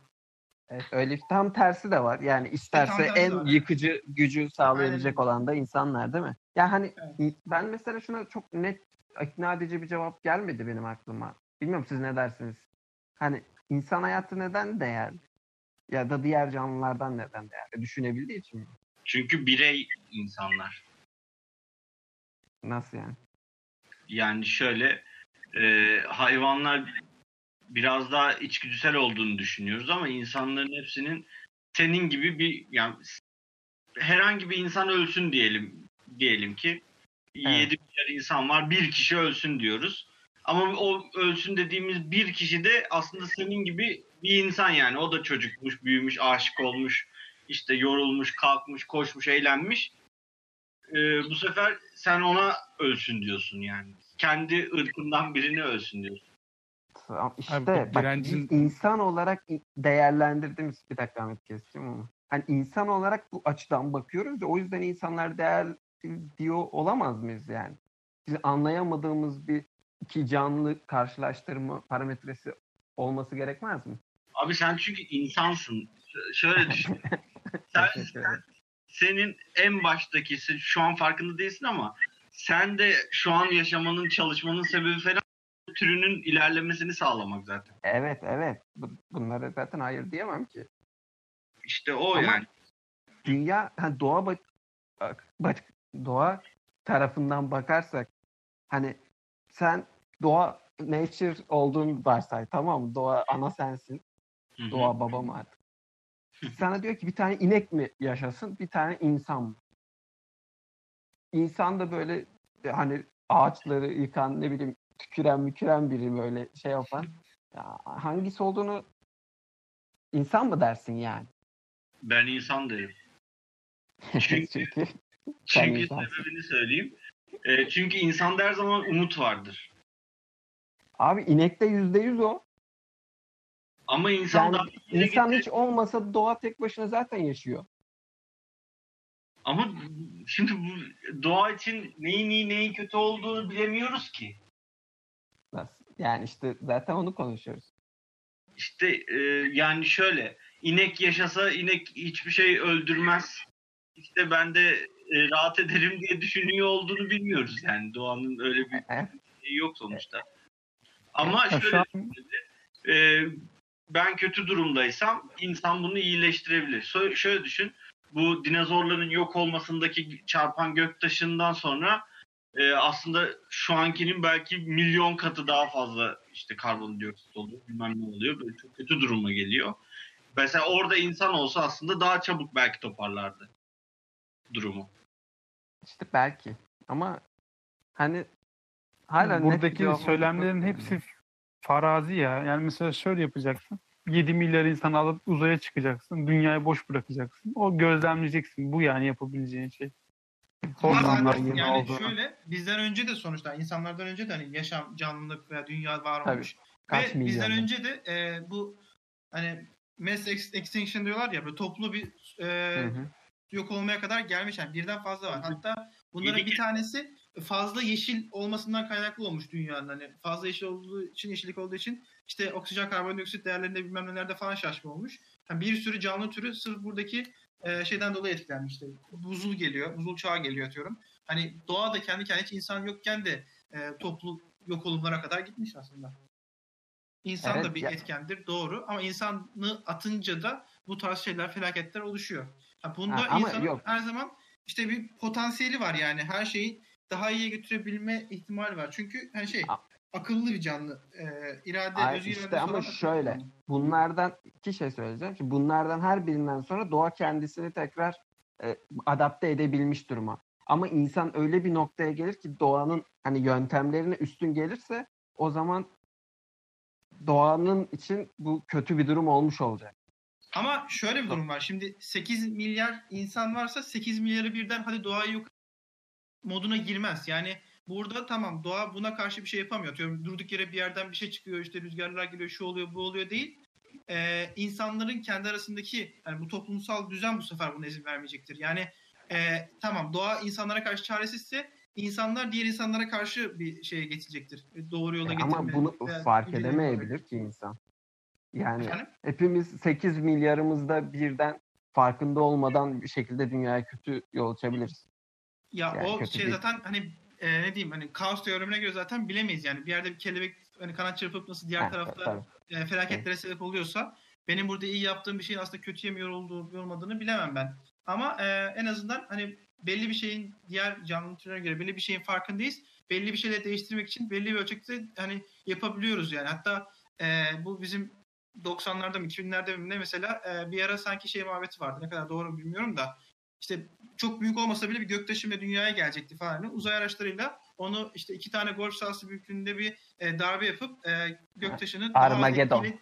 Evet, öyle tam tersi de var. Yani isterse tersi en var. yıkıcı gücü sağlayabilecek Aynen. olan da insanlar değil mi? Ya hani Evet. ben mesela şuna çok net ikna edici bir cevap gelmedi benim aklıma. Bilmiyorum siz ne dersiniz? Hani insan hayatı neden değerli? Ya da diğer canlılardan neden değerli? Düşünebildiği için mi? Çünkü birey insanlar. Nasıl yani? Yani şöyle e, hayvanlar biraz daha içgüdüsel olduğunu düşünüyoruz ama insanların hepsinin senin gibi bir yani herhangi bir insan ölsün diyelim diyelim ki. 7 milyar insan var bir kişi ölsün diyoruz. Ama o ölsün dediğimiz bir kişi de aslında senin gibi bir insan yani. O da çocukmuş, büyümüş, aşık olmuş, işte yorulmuş, kalkmış, koşmuş, eğlenmiş. Ee, bu sefer sen ona ölsün diyorsun yani. Kendi ırkından birini ölsün diyorsun. Tamam, İşte Abi bak direncin- insan olarak değerlendirdiğimiz bir dakika Ahmet keseceğim ama. Hani insan olarak bu açıdan bakıyoruz ya o yüzden insanlar değer diyor olamaz mıyız yani? Biz anlayamadığımız bir iki canlı karşılaştırma parametresi olması gerekmez mi? Abi sen çünkü insansın. Şöyle düşün. sen, senin en baştakisi şu an farkında değilsin ama sen de şu an yaşamanın, çalışmanın sebebi falan türünün ilerlemesini sağlamak zaten. Evet evet. Bu- Bunlara zaten hayır diyemem ki. İşte o Ama- yani. Dünya hani doğa bak, bak doğa tarafından bakarsak hani sen doğa nature olduğunu varsay tamam mı? Doğa ana sensin. Hı hı. Doğa babam artık. Sana diyor ki bir tane inek mi yaşasın, bir tane insan mı? İnsan da böyle e, hani ağaçları yıkan, ne bileyim tüküren müküren biri böyle şey yapan. Ya hangisi olduğunu insan mı dersin yani? Ben insan derim. Çünkü- Çünkü Çünkü sebebini söyleyeyim. Ee, çünkü insanda her zaman umut vardır. abi inekte yüzde yüz o. Ama insan Yani insan gider. hiç olmasa doğa tek başına zaten yaşıyor. Ama şimdi bu doğa için neyin iyi neyin kötü olduğunu bilemiyoruz ki. Nasıl? Yani işte zaten onu konuşuyoruz. İşte e, yani şöyle inek yaşasa inek hiçbir şey öldürmez. İşte ben de e, rahat ederim diye düşünüyor olduğunu bilmiyoruz yani doğanın öyle bir şeyi yok sonuçta. Ama şöyle e, ben kötü durumdaysam insan bunu iyileştirebilir. Şö- şöyle düşün. Bu dinozorların yok olmasındaki çarpan göktaşından sonra e, aslında şu ankinin belki milyon katı daha fazla işte karbondioksit oluyor. Bilmem ne oluyor. Böyle çok kötü duruma geliyor. Mesela orada insan olsa aslında daha çabuk belki toparlardı durumu. İşte belki. Ama hani hala net bir buradaki cevabı söylemlerin hepsi farazi ya. Yani mesela şöyle yapacaksın. 7 milyar insan alıp uzaya çıkacaksın. Dünyayı boş bırakacaksın. O gözlemleyeceksin. Bu yani yapabileceğin şey. Yeni yani olduğunu. şöyle bizden önce de sonuçta insanlardan önce de hani yaşam, canlılık veya dünya var Tabii. olmuş. Kaç Ve bizden önce de e, bu hani mass ex- extinction diyorlar ya böyle toplu bir e, Hı hı. Yok olmaya kadar gelmiş. Yani birden fazla var. Hatta bunların bir tanesi fazla yeşil olmasından kaynaklı olmuş dünyanın. Hani fazla yeşil olduğu için, yeşillik olduğu için işte oksijen, karbondioksit değerlerinde bilmem nelerde falan şaşma olmuş. Yani bir sürü canlı türü sırf buradaki e, şeyden dolayı etkilenmiş. İşte buzul geliyor, buzul çağı geliyor atıyorum. Hani doğa da kendi kendine hiç insan yokken de e, toplu yok olumlara kadar gitmiş aslında. İnsan Evet, da bir ya- etkendir doğru ama insanı atınca da bu tarz şeyler felaketler oluşuyor. Ha, bunda Ha, ama insanın yok. her zaman işte bir potansiyeli var yani her şeyi daha iyiye götürebilme ihtimali var. Çünkü hani şey akıllı bir canlı. E, irade, Ay, öz işte ama şöyle. canlı. Bunlardan iki şey söyleyeceğim. Şimdi bunlardan her birinden sonra doğa kendisini tekrar e, adapte edebilmiş duruma. Ama insan öyle bir noktaya gelir ki doğanın hani yöntemlerine üstün gelirse o zaman doğanın için bu kötü bir durum olmuş olacak. Ama şöyle bir durum var. Şimdi 8 milyar insan varsa 8 milyarı birden hadi doğayı yok moduna girmez. Yani burada tamam doğa buna karşı bir şey yapamıyor. Diyorum, durduk yere bir yerden bir şey çıkıyor işte rüzgarlar geliyor şu oluyor bu oluyor değil. Ee, insanların kendi arasındaki yani bu toplumsal düzen bu sefer buna izin vermeyecektir. Yani e, tamam doğa insanlara karşı çaresizse insanlar diğer insanlara karşı bir şeye geçecektir. Doğru yola E, getirme. ama bunu fark edemeyebilir ki insan. Yani Efendim? hepimiz 8 milyarımızda birden farkında olmadan bir şekilde dünyaya kötü yol açabiliriz. Ya Yani o şey değil. zaten hani e, ne diyeyim hani kaos teoremine göre zaten bilemeyiz yani. Bir yerde bir kelebek hani kanat çırpıp nasıl diğer Ha, tarafta tabii. e, felaketlere sebep oluyorsa benim burada iyi yaptığım bir şeyin aslında kötüye mi yorulduğu olmadığını bilemem ben. Ama e, en azından hani belli bir şeyin diğer canlı türlerine göre belli bir şeyin farkındayız. Belli bir şeyleri değiştirmek için belli bir ölçekte hani yapabiliyoruz yani. Hatta e, bu bizim 90'larda mı 2000'lerde mi ne mesela e, bir ara sanki şey muhabbeti vardı. Ne kadar doğru bilmiyorum da işte çok büyük olmasa bile bir göktaşı ve dünyaya gelecekti falan. Hani Uzay araçlarıyla onu işte iki tane golf sahası büyüklüğünde bir e, darbe yapıp e, göktaşının Armageddon. etkili,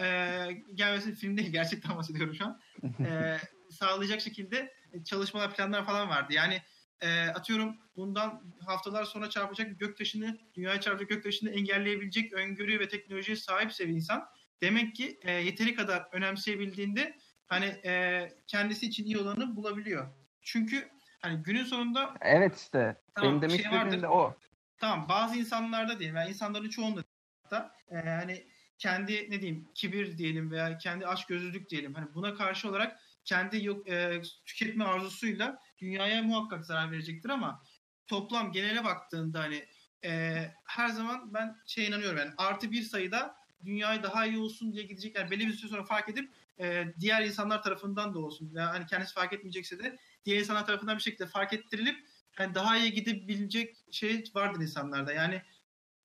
e, gelmesi film değil gerçekten bahsediyorum şu an. E, sağlayacak şekilde çalışmalar planlar falan vardı. Yani e, atıyorum bundan haftalar sonra çarpacak bir göktaşını, dünyaya çarpacak göktaşını engelleyebilecek öngörü ve teknolojiye sahipse bir insan demek ki e, yeteri kadar önemseyebildiğinde hani e, kendisi için iyi olanı bulabiliyor. Çünkü hani günün sonunda Evet işte. Tamam, Benim demek şey istediğim de o. tamam bazı insanlarda diyelim yani insanların çoğunda da e, hani kendi ne diyeyim kibir diyelim veya kendi açgözlülük diyelim hani buna karşı olarak kendi yok e, tüketme arzusuyla dünyaya muhakkak zarar verecektir ama toplam genele baktığında hani e, her zaman ben şey inanıyorum yani artı bir sayıda dünyayı daha iyi olsun diye gidecek yani belli bir süre sonra fark edip e, diğer insanlar tarafından da olsun veya hani kendisi fark etmeyecekse de diğer insanlar tarafından bir şekilde fark ettirilip yani daha iyi gidebilecek şey vardır insanlarda. Yani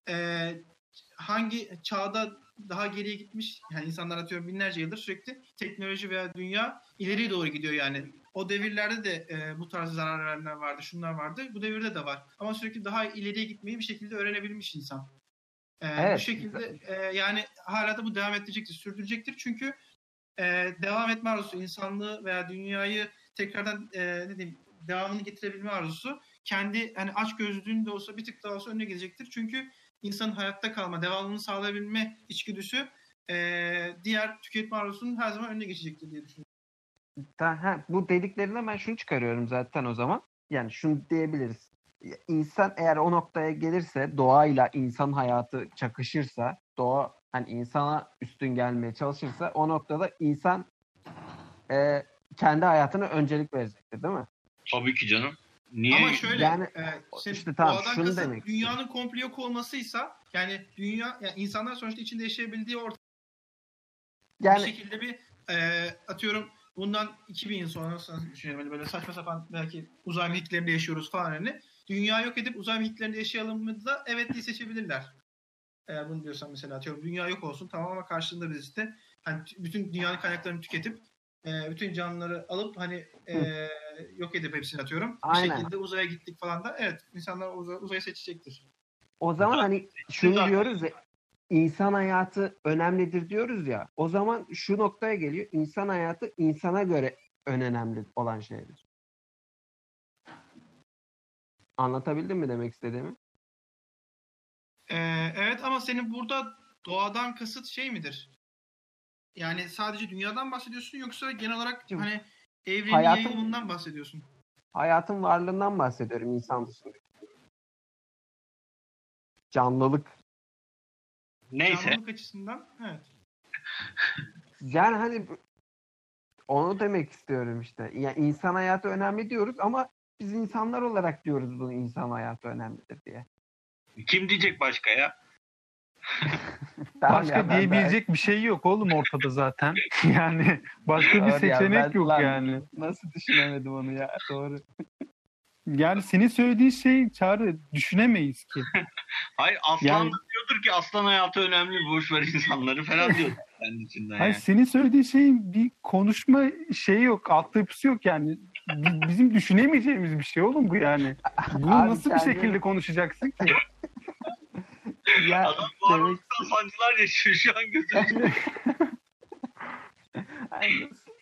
e, hangi çağda daha geriye gitmiş yani insanlar atıyorum binlerce yıldır sürekli teknoloji veya dünya ileriye doğru gidiyor yani. O devirlerde de e, bu tarz zarar verenler vardı, şunlar vardı. Bu devirde de var. Ama sürekli daha ileriye gitmeyi bir şekilde öğrenebilmiş insan. E, Evet, bu şekilde e, yani hala da bu devam edecektir, sürdürecektir. Çünkü e, devam etme arzusu, insanlığı veya dünyayı tekrardan e, ne diyeyim devamını getirebilme arzusu kendi hani aç gözlülüğün de olsa bir tık daha olsa önüne gelecektir. Çünkü insanın hayatta kalma, devamını sağlayabilme içgüdüsü e, diğer tüketme arzusunun her zaman önüne geçecektir diye düşünüyorum. Ha, bu dediklerinden ben şunu çıkarıyorum zaten o zaman. Yani şunu diyebiliriz. İnsan eğer o noktaya gelirse, doğayla insan hayatı çakışırsa, doğa hani insana üstün gelmeye çalışırsa o noktada insan e, kendi hayatına öncelik verecektir değil mi? Tabii ki canım. Niye? Ama şöyle Yani- e, işte, işte tamam, doğadan şunu demek dünyanın komple yok olmasıysa yani dünya yani insanlar sonuçta içinde yaşayabildiği ortam bir Yani şekilde bir e, atıyorum bundan 2000 yıl sonra nasıl düşünüyorum hani böyle saçma sapan belki uzay mihitlerinde yaşıyoruz falan hani dünya yok edip uzay mihitlerinde yaşayalım mı da evet diye seçebilirler. Eğer bunu diyorsan mesela atıyorum dünya yok olsun tamam ama karşılığında biz işte hani bütün dünyanın kaynaklarını tüketip e, bütün canlıları alıp hani e, yok edip hepsini atıyorum. Aynen. Bir şekilde uzaya gittik falan da evet insanlar uza, uzayı seçecektir. o zaman hani şunu diyoruz ya insan hayatı önemlidir diyoruz ya. O zaman şu noktaya geliyor. İnsan hayatı insana göre en önemli olan şeydir. Anlatabildim mi demek istediğimi? Ee, evet ama senin burada doğadan kasıt şey midir? Yani sadece dünyadan bahsediyorsun yoksa genel olarak Şimdi hani evrenin hayatın- yayılımından bahsediyorsun? Hayatın varlığından bahsediyorum insan dışında. Canlılık. Neyse. Canlılık açısından evet. Yani hani onu demek istiyorum işte. Yani insan hayatı önemli diyoruz ama biz insanlar olarak diyoruz bunu insan hayatı önemlidir diye. Kim diyecek başka ya? Tamam Başka ya, ben- diyebilecek bir şey yok oğlum ortada zaten. yani başka bir Doğru ya, seçenek ben- yok lan- yani. Nasıl düşünemedim onu ya? Doğru. Yani senin söylediğin şey çağrı düşünemeyiz ki. Hayır aslan Yani- diyordur ki aslan hayatı önemli boş ver insanları falan diyor kendi içinden Hayır yani. senin söylediğin şeyin bir konuşma şeyi yok, altyapısı yok yani. Bi- Bizim düşünemeyeceğimiz bir şey oğlum bu yani. Bunu Abi nasıl bir şekilde konuşacaksın ki? Ya Adam varlıktan sancılar yaşıyor şu an gözünde.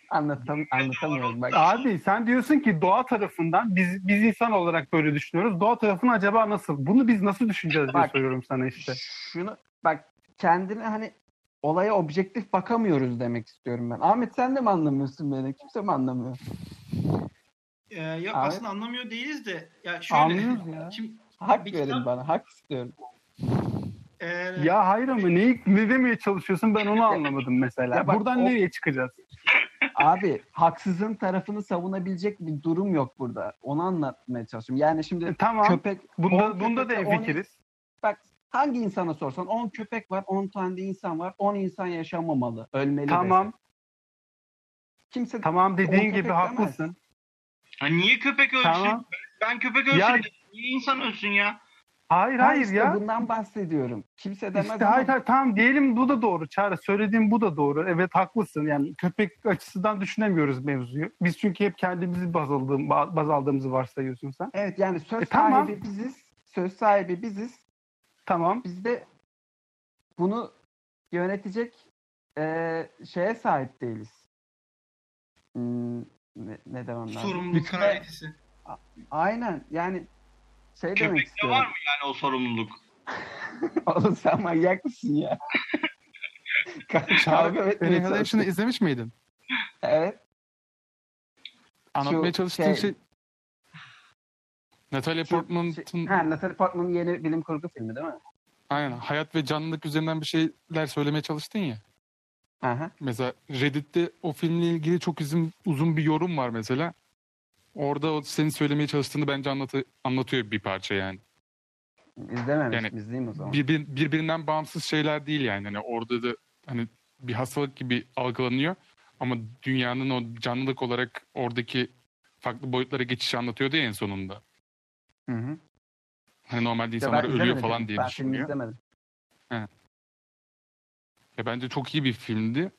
Anlatam anlatamıyorum bak. Abi sen diyorsun ki doğa tarafından biz biz insan olarak böyle düşünüyoruz. Doğa tarafından acaba nasıl? Bunu biz nasıl düşüneceğiz diye Bak. soruyorum sana işte. şunu bak kendine hani olaya objektif bakamıyoruz demek istiyorum ben. Ahmet sen de mi anlamıyorsun beni? Kimse mi anlamıyor? Ee, yok Abi- aslında anlamıyor değiliz de ya şöyle. Anlıyoruz ya. Şimdi, Hak Bir verin kitap- bana. Hak istiyorum. e, Ya hayır ama ne, ne demeye çalışıyorsun ben onu anlamadım mesela. Ya bak, Buradan o- nereye çıkacağız? Abi haksızın tarafını savunabilecek bir durum yok burada. Onu anlatmaya çalışıyorum. Yani şimdi E, tamam. köpek Bunda, bunda da on- hemfikiriz. Bak hangi insana sorsan 10 köpek var, 10 tane de insan var. 10 insan yaşamamalı, ölmeli. Tamam. dese. Kimse Tamam dediğin gibi demez. haklısın. Ha, niye köpek ölsün? Tamam. Ben köpek ölsün. Ya-. Niye insan ölsün ya? Hayır Ha hayır işte ya. bundan bahsediyorum. Kimse demez İşte ama hayır, hayır tamam diyelim bu da doğru Çağrı. Söylediğin bu da doğru. Evet haklısın. Yani köpek açısından düşünemiyoruz mevzuyu. Biz çünkü hep kendimizi baz, aldığım, baz aldığımızı varsayıyorsun sen. evet yani söz E, tamam. sahibi biziz. Söz sahibi biziz. Tamam. Biz de bunu yönetecek eee, şeye sahip değiliz. Hmm, ne, ne demem lazım? sorumluluk kabiliyetisi. Aynen yani şey demek Köpekte istiyorum. var mı yani o sorumluluk? Oğlum sen manyak mısın ya? Kavga Çağrı etmeye Annihalation'ı çalışıyorum. izlemiş miydin? Evet. Anlatmaya çalıştığın şey- şey... Natalie Şu şey- Portman'ın ha, Natalie Portman'ın yeni bilim kurgu filmi değil mi? aynen hayat ve canlılık üzerinden bir şeyler söylemeye çalıştın ya. Aha. Mesela Reddit'te o filmle ilgili çok uzun, uzun bir yorum var mesela. Orada o senin söylemeye çalıştığını bence anlatı, anlatıyor bir parça yani. İzlememiştim. Yani izleyeyim o zaman. Birbir, birbirinden bağımsız şeyler değil yani. Hani orada da hani bir hastalık gibi algılanıyor. Ama dünyanın o canlılık olarak oradaki farklı boyutlara geçişi anlatıyordu ya en sonunda. Hı hı. Hani normalde insanlar ben ölüyor falan diye ben düşünüyor. izlemedim. Ya bence çok iyi bir filmdi.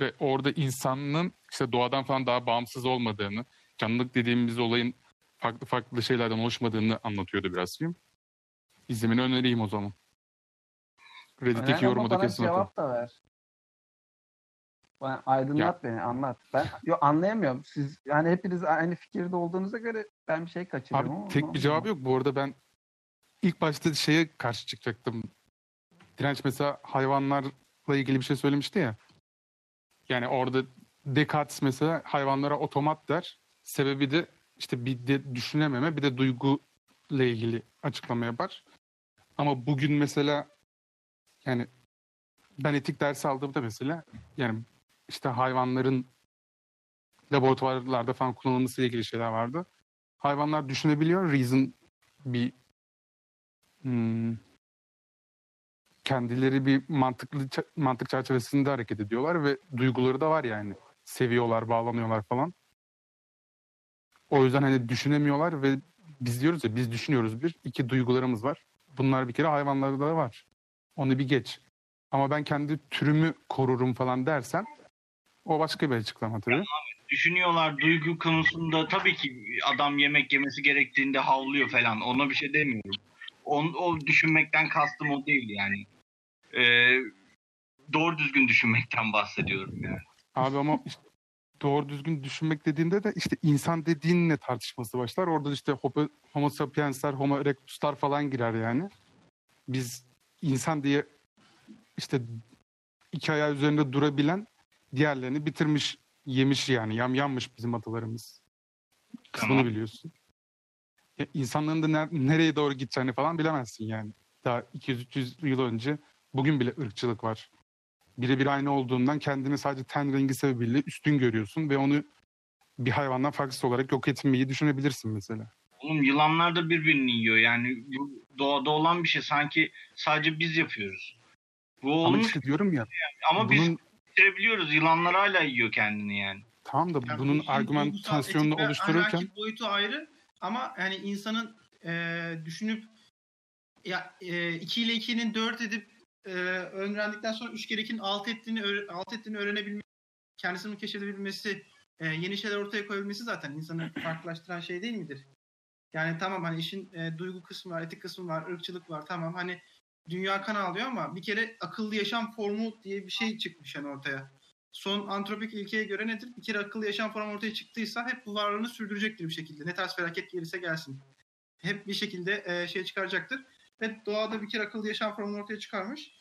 Ve orada insanın işte doğadan falan daha bağımsız olmadığını, canlılık dediğimiz olayın farklı farklı şeylerden oluşmadığını anlatıyordu biraz film. İzlemeni önereyim o zaman. Reddit'teki ama yorumu da kesin cevap da ver. Aydınlat beni anlat. Ben yo, anlayamıyorum. Siz yani hepiniz aynı fikirde olduğunuza göre ben bir şey kaçırıyorum. ama Abi tek bir cevabı yok. Bu arada ben ilk başta şeye karşı çıkacaktım. Direnç mesela hayvanlarla ilgili bir şey söylemişti ya. Yani orada Descartes mesela hayvanlara otomat der. Sebebi de işte bir de düşünememe bir de duygu ile ilgili açıklama yapar. Ama bugün mesela yani ben etik dersi aldığımda mesela yani işte hayvanların laboratuvarlarda falan kullanılması ile ilgili şeyler vardı. Hayvanlar düşünebiliyor. Reason bir hmm, kendileri bir mantıklı mantık çerçevesinde hareket ediyorlar ve duyguları da var yani. Seviyorlar, bağlanıyorlar falan. O yüzden hani düşünemiyorlar ve biz diyoruz ya biz düşünüyoruz bir. iki duygularımız var. Bunlar bir kere hayvanlarda da var. Onu bir geç. Ama ben kendi türümü korurum falan dersen o başka bir açıklama tabii. Düşünüyorlar duygu konusunda tabii ki adam yemek yemesi gerektiğinde havlıyor falan. Ona bir şey demiyorum. O, o düşünmekten kastım o değil yani. Ee, doğru düzgün düşünmekten bahsediyorum yani. Abi ama işte doğru düzgün düşünmek dediğinde de işte insan dediğinle tartışması başlar. Orada işte homo, homo sapiensler, homo erectuslar falan girer yani. Biz insan diye işte iki ayağı üzerinde durabilen diğerlerini bitirmiş, yemiş yani. Yam yanmış bizim atalarımız. Kısmını Tamam. biliyorsun. Ya insanlığın da ner- nereye doğru gideceğini falan bilemezsin yani. Daha 200-300 yıl önce bugün bile ırkçılık var. Birebir aynı olduğundan kendini sadece ten rengi sebebiyle üstün görüyorsun ve onu bir hayvandan farksız olarak yok etmeyi düşünebilirsin mesela. Oğlum yılanlar da birbirini yiyor. Yani bu doğada olan bir şey. Sanki sadece biz yapıyoruz. Bu Ama olmuş işte diyorum ya ama biz bunun bitirebiliyoruz. Yılanlar hala yiyor kendini yani. tamam da Yani bunun argümantasyonunu oluştururken boyutu ayrı ama yani insanın e, düşünüp ya e, 2 ile 2'nin 4 edip e, öğrendikten sonra 3 kere 2'nin 6 ettiğini 6 ettiğini öğrenebilmesi, kendisini keşfedebilmesi, e, yeni şeyler ortaya koyabilmesi zaten insanı farklılaştıran şey değil midir? Yani tamam hani işin e, duygu kısmı var, etik kısmı var, ırkçılık var tamam hani dünya kan alıyor ama bir kere akıllı yaşam formu diye bir şey çıkmış yani ortaya. Son antropik ilkeye göre nedir? Bir kere akıllı yaşam formu ortaya çıktıysa hep bu varlığını sürdürecektir bir şekilde. Ne tarz felaket gelirse gelsin. Hep bir şekilde e, şey çıkaracaktır. Ve doğada bir kere akıllı yaşam formunu ortaya çıkarmış.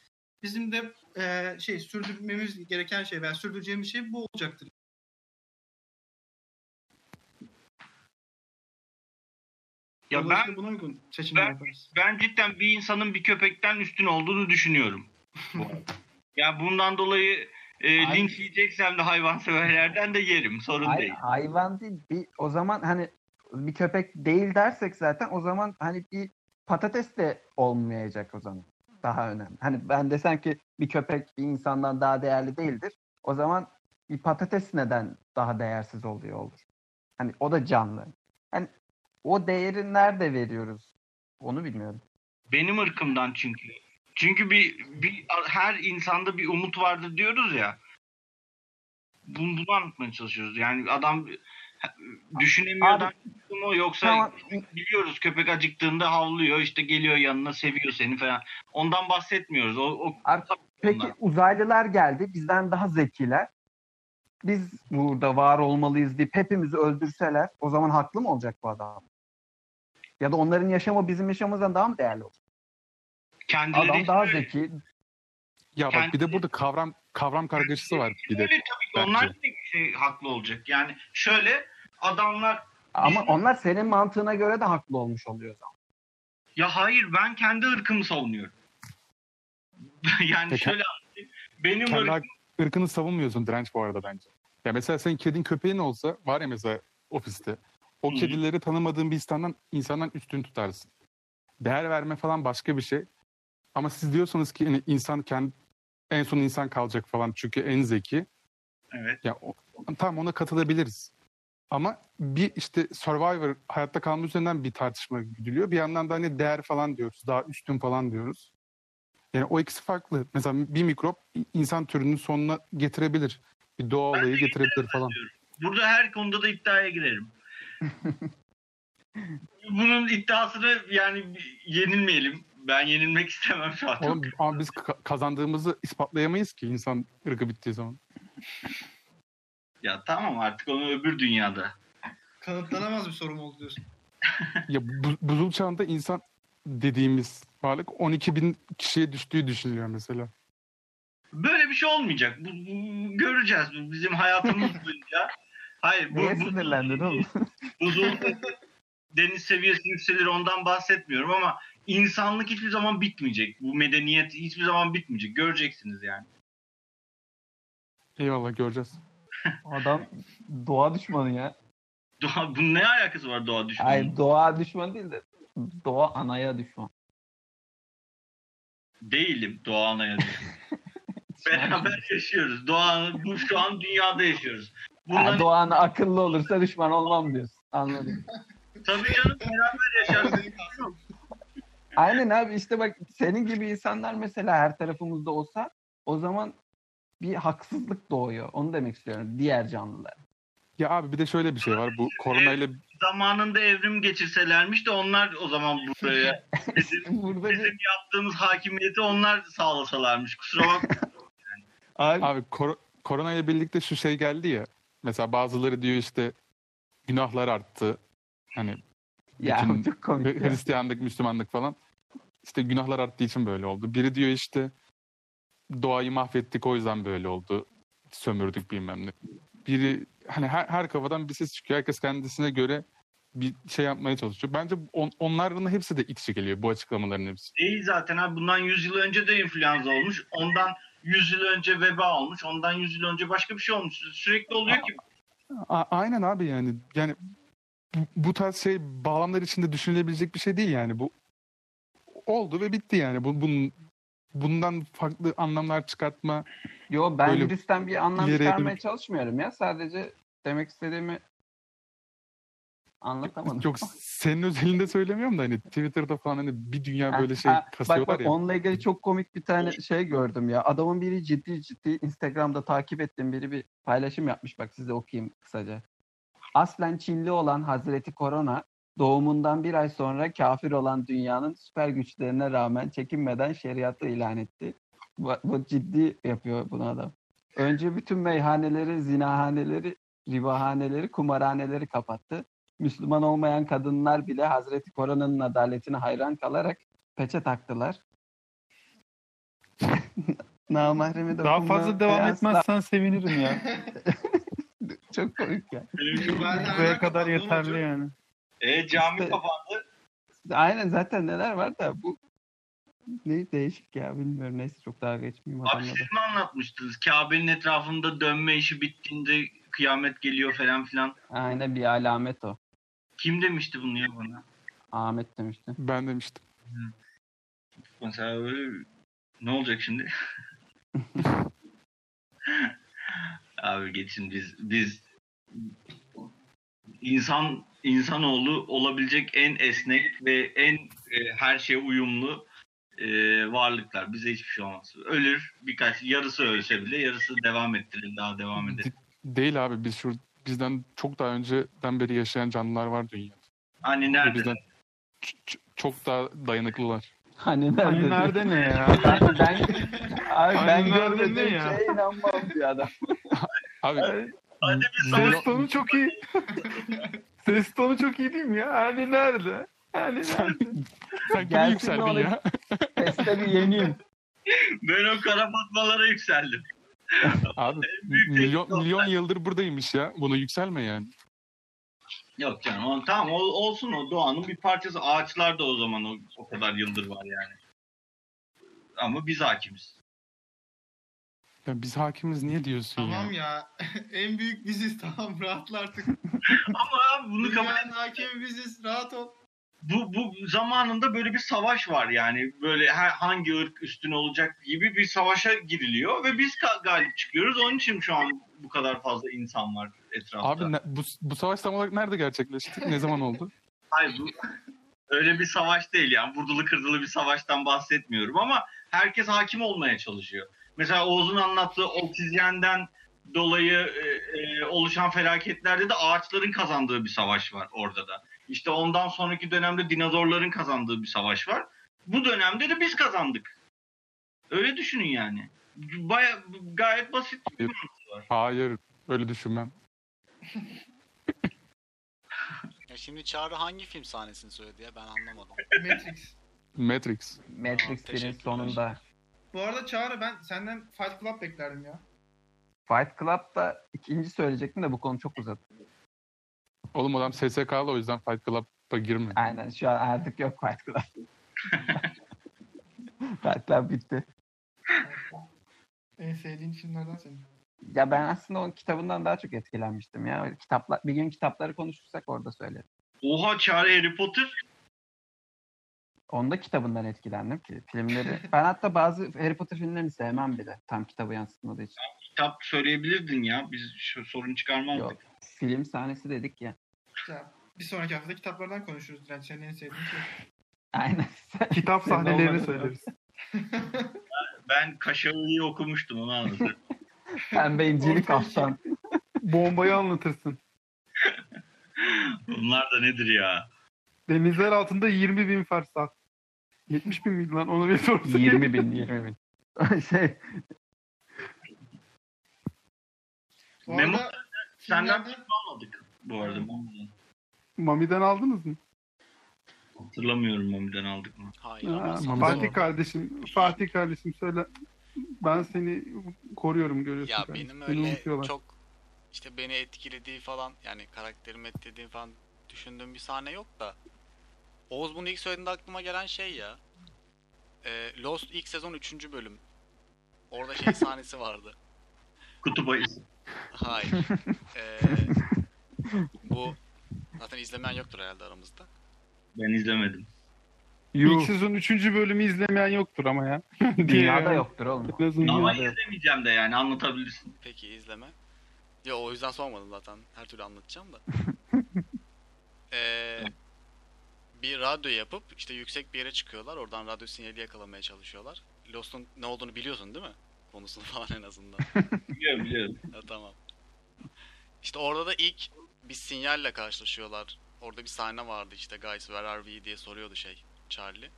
Bizim de e, şey sürdürmemiz gereken şey veya sürdüreceğimiz şey bu olacaktır. Ya ben buna uygun seçimler ben- yaparız. ben cidden bir insanın bir köpekten üstün olduğunu düşünüyorum. Ya bundan dolayı e, Ay- linç yiyeceksem de hayvanseverlerden de yerim. Sorun Hay- değil. hayvan değil. Bir, o zaman hani bir köpek değil dersek zaten o zaman hani bir patates de olmayacak o zaman. Daha önemli. Hani ben desem ki bir köpek bir insandan daha değerli değildir. O zaman bir patates neden daha değersiz oluyor olur? Hani o da canlı. Hani o değeri nerede veriyoruz? Onu bilmiyorum. Benim ırkımdan çünkü. Çünkü bir, bir her insanda bir umut vardır diyoruz ya. Bunu, bunu anlatmaya çalışıyoruz. Yani adam düşünemiyor da Mı yoksa Tamam. biliyoruz köpek acıktığında havlıyor işte geliyor yanına seviyor seni falan. Ondan bahsetmiyoruz. O, o Peki Ondan. uzaylılar geldi. Bizden daha zekiler. Biz burada var olmalıyız deyip hepimizi öldürseler o zaman haklı mı olacak bu adam? Ya da onların yaşamı bizim yaşamımızdan daha mı değerli olacak? kendileri Adam daha öyle- zeki. ya bak Kendi- bir de burada kavram kavram kargaşası var bir de. Öyle tabii ki onlar da şey haklı olacak. Yani şöyle adamlar Ama onlar senin mantığına göre de haklı olmuş oluyor zaman. ya hayır ben kendi ırkımı savunuyorum. yani Peki. şöyle anlatayım. Benim Kendi ırkım ırkını savunmuyorsun direnç bu arada bence. Ya mesela senin kedin köpeğin olsa var ya mesela ofiste. O Hı kedileri tanımadığın bir insandan, insandan üstün tutarsın. Değer verme falan başka bir şey. Ama siz diyorsanız ki hani insan kendi en son insan kalacak falan çünkü en zeki. evet. Ya o, tamam ona katılabiliriz. Ama bir işte Survivor hayatta kalma üzerinden bir tartışma güdülüyor. Bir yandan da hani değer falan diyoruz. Daha üstün falan diyoruz. Yani o ikisi farklı. Mesela bir mikrop insan türünün sonuna getirebilir. Bir doğa olayı getirebilir falan. Burada her konuda da iddiaya girerim. Bunun iddiasını yani yenilmeyelim. Ben yenilmek istemem şu an. Oğlum, ama biz ka- kazandığımızı ispatlayamayız ki insan ırkı bittiği zaman. Ya tamam artık onu öbür dünyada. Kanıtlanamaz bir sorun oldu diyorsun. Ya bu, buzul çağında insan dediğimiz varlık 12 bin kişiye düştüğü düşünülüyor mesela. Böyle bir şey olmayacak. Bu, bu- göreceğiz bu bizim hayatımız boyunca. Hayır bu, Neye bu sinirlendin oğlum? buzul deniz seviyesi yükselir ondan bahsetmiyorum ama insanlık hiçbir zaman bitmeyecek. Bu medeniyet hiçbir zaman bitmeyecek. Göreceksiniz yani. Eyvallah göreceğiz. Adam doğa düşmanı ya. Doğa, bunun ne alakası var doğa düşmanı? Ay doğa düşman değil de doğa anaya düşman. Değilim doğa anaya düşman. Beraber yaşıyoruz. Doğa, bu şu an dünyada yaşıyoruz. Bundan Ha, doğa ana akıllı olursa düşman olmam diyorsun. Anladım. tabii canım beraber yaşarız. Aynen abi işte bak senin gibi insanlar mesela her tarafımızda olsa o zaman bir haksızlık doğuyor. Onu demek istiyorum diğer canlılar. Ya abi bir de şöyle bir şey var. Bu koronayla Zamanında evrim geçirselermiş de onlar o zaman buraya bizim, Burada bizim bir yaptığımız hakimiyeti onlar sağlasalarmış. Kusura bakma. abi, Abi kor- koronayla birlikte şu şey geldi ya. Mesela bazıları diyor işte günahlar arttı. Hani Ya bütün çok komik. ya. Hristiyanlık, Müslümanlık falan. İşte günahlar arttığı için böyle oldu. Biri diyor işte doğayı mahvettik o yüzden böyle oldu. Sömürdük bilmem ne. Biri hani her, her kafadan bir ses çıkıyor. Herkes kendisine göre bir şey yapmaya çalışıyor. Bence on, onların hepsi de iç geliyor bu açıklamaların hepsi. Değil zaten abi. Bundan 100 yıl önce de influenza olmuş. Ondan 100 yıl önce veba olmuş. Ondan 100 yıl önce başka bir şey olmuş. Sürekli oluyor ki. A- aynen abi yani. Yani bu, bu tarz şey bağlamlar içinde düşünülebilecek bir şey değil yani. Bu oldu ve bitti yani. Bu, bunun, bundan farklı anlamlar çıkartma Yo ben Böyle virüsten bir anlam çıkarmaya dönük- çalışmıyorum ya. Sadece demek istediğimi anlatamadım. Yok senin özelinde söylemiyorum da hani Twitter'da falan hani bir dünya böyle şey ha, kasıyorlar bak, bak, ya. onunla ilgili çok komik bir tane şey gördüm ya. Adamın biri ciddi ciddi Instagram'da takip ettiğim biri bir paylaşım yapmış. Bak size okuyayım kısaca. Aslen Çinli olan Hazreti Korona doğumundan bir ay sonra kafir olan dünyanın süper güçlerine rağmen çekinmeden şeriatı ilan etti. Bu, bu ciddi yapıyor bunu adam. Önce bütün meyhaneleri, zinahaneleri, ribahaneleri, kumarhaneleri kapattı. Müslüman olmayan kadınlar bile Hazreti Korona'nın adaletine hayran kalarak peçe taktılar. Namahremi Daha dokunma fazla devam asla- etmezsen sevinirim ya. Çok komik ya. Buraya kadar yeterli yani. E cami İşte- kapandı. Aynen zaten neler var da bu ne değişik ya bilmiyorum. Neyse çok daha geçmeyeyim Abi siz mi anlatmıştınız? Kabe'nin etrafında dönme işi bittiğinde kıyamet geliyor falan filan. Aynen bir alamet o. Kim demişti bunu ya bana? Ahmet demişti. Ben demiştim. Mesela öyle ne olacak şimdi? Abi geçin biz biz insan insanoğlu olabilecek en esnek ve en e, her şeye uyumlu e, varlıklar. Bize hiçbir şey olmaz. Ölür birkaç yarısı ölse bile yarısı devam ettirir daha devam eder. Değil abi biz şu bizden çok daha önceden beri yaşayan canlılar var dünyada. Hani nerede? bizden ç- ç- çok daha dayanıklılar. Hani nerede? Hani nerede ne ya? Ben, ben, abi Hani ben görmediğim ne ya? şeye inanmam bir adam. Abi Hadi bir Ses tonu çok iyi. Ses tonu çok iyi değil mi ya? Hani nerede? Hani nerede? sen kimi yükseldin onu- ya? Teste bir yeneyim. Ben o kara fatmalara yükseldim. Abi milyon, milyon yıldır buradaymış ya. Bunu yükselme yani. Yok canım o, tamam o, olsun o doğanın bir parçası. Ağaçlar da o zaman o, o kadar yıldır var yani. Ama biz hakimiz. Ya biz hakimiz niye diyorsun Tamam ya? ya. en büyük biziz tamam rahatla artık. Ama abi bunu kabul Dünyanın hakemi biziz rahat ol. bu, bu zamanında böyle bir savaş var yani. Böyle her, hangi ırk üstün olacak gibi bir savaşa giriliyor ve biz ka- galip çıkıyoruz. Onun için şu an bu kadar fazla insan var etrafta. Abi ne- bu, bu savaş tam olarak nerede gerçekleşti? Ne zaman oldu? Hayır bu öyle bir savaş değil yani. Vurdulu kırdılı bir savaştan bahsetmiyorum ama herkes hakim olmaya çalışıyor. Mesela Oğuz'un anlattığı oksijenden dolayı e, e, oluşan felaketlerde de ağaçların kazandığı bir savaş var orada da. İşte ondan sonraki dönemde dinozorların kazandığı bir savaş var. Bu dönemde de biz kazandık. Öyle düşünün yani. Baya gayet basit bir mantığı var. Hayır öyle düşünmem. Ya şimdi Çağrı hangi film sahnesini söyledi ya ben anlamadım. Matrix. Matrix. Matrix Tamam, 1'in teşekkürler. sonunda. Bu arada Çağrı ben senden Fight Club beklerdim ya. Fight Club'da ikinci söyleyecektim de bu konu çok uzadı. Oğlum adam SSK'lı o yüzden Fight Club'a girmiyor. Aynen şu an artık yok Fight Club. Fight Club bitti. En sevdiğin filmlerden senin. Ya ben aslında onun kitabından daha çok etkilenmiştim ya. Kitaplar, bir gün kitapları konuşursak orada söylerim. Oha çare Harry Potter. Onda kitabından etkilendim ki. Filmleri. Ben hatta bazı Harry Potter filmlerini sevmem bile. Tam kitabı yansıtmadığı için. Kitap söyleyebilirdin ya. Biz şu sorun çıkarmazdık. Yok. Film sahnesi dedik ya. Ya, bir sonraki hafta kitaplardan konuşuruz Direnç. Senin en sevdiğin şey. Aynen. Kitap sahnelerini söyleriz. Ben Kaşalı'yı okumuştum onu anlatırım. Pembe incili Orta kaptan. Bombayı anlatırsın. Bunlar da nedir ya? Denizler altında 20 bin fersah. 70 bin miydi lan? Onu bir sorsun. 20 bin, 20 bin. şey, Memo- Senden Filmlerde- almadık bu arada. Mami'den. Aldınız mı? Hatırlamıyorum Mami'den aldık mı? Hayır Ha, Fatih kardeşim, Fatih kardeşim söyle. Ben seni koruyorum görüyorsun. Ya kardeşim. benim Seni öyle unutuyorlar. çok işte beni etkilediği falan yani karakterimi etkilediği falan düşündüğüm bir sahne yok da Oğuz bunu ilk söylediğinde aklıma gelen şey ya. Ee, Lost ilk sezon 3. bölüm. Orada şey sahnesi vardı. Kutup ayısı. Hayır. Ee, bu zaten izlemeyen yoktur herhalde aramızda. Ben izlemedim. İlk Yuh. sezon 3. bölümü izlemeyen yoktur ama ya. Dünyada yoktur oğlum. Ama izlemeyeceğim de yani anlatabilirsin. Peki izleme. Yo o yüzden sormadım zaten. Her türlü anlatacağım da. Ee, bir radyo yapıp işte yüksek bir yere çıkıyorlar. Oradan radyo sinyali yakalamaya çalışıyorlar. Lost'un ne olduğunu biliyorsun değil mi? Konusunu falan en azından. Biliyorum biliyorum. Ha, tamam. İşte orada da ilk bir sinyalle karşılaşıyorlar. Orada bir sahne vardı işte guys where are we diye soruyordu şey Charlie.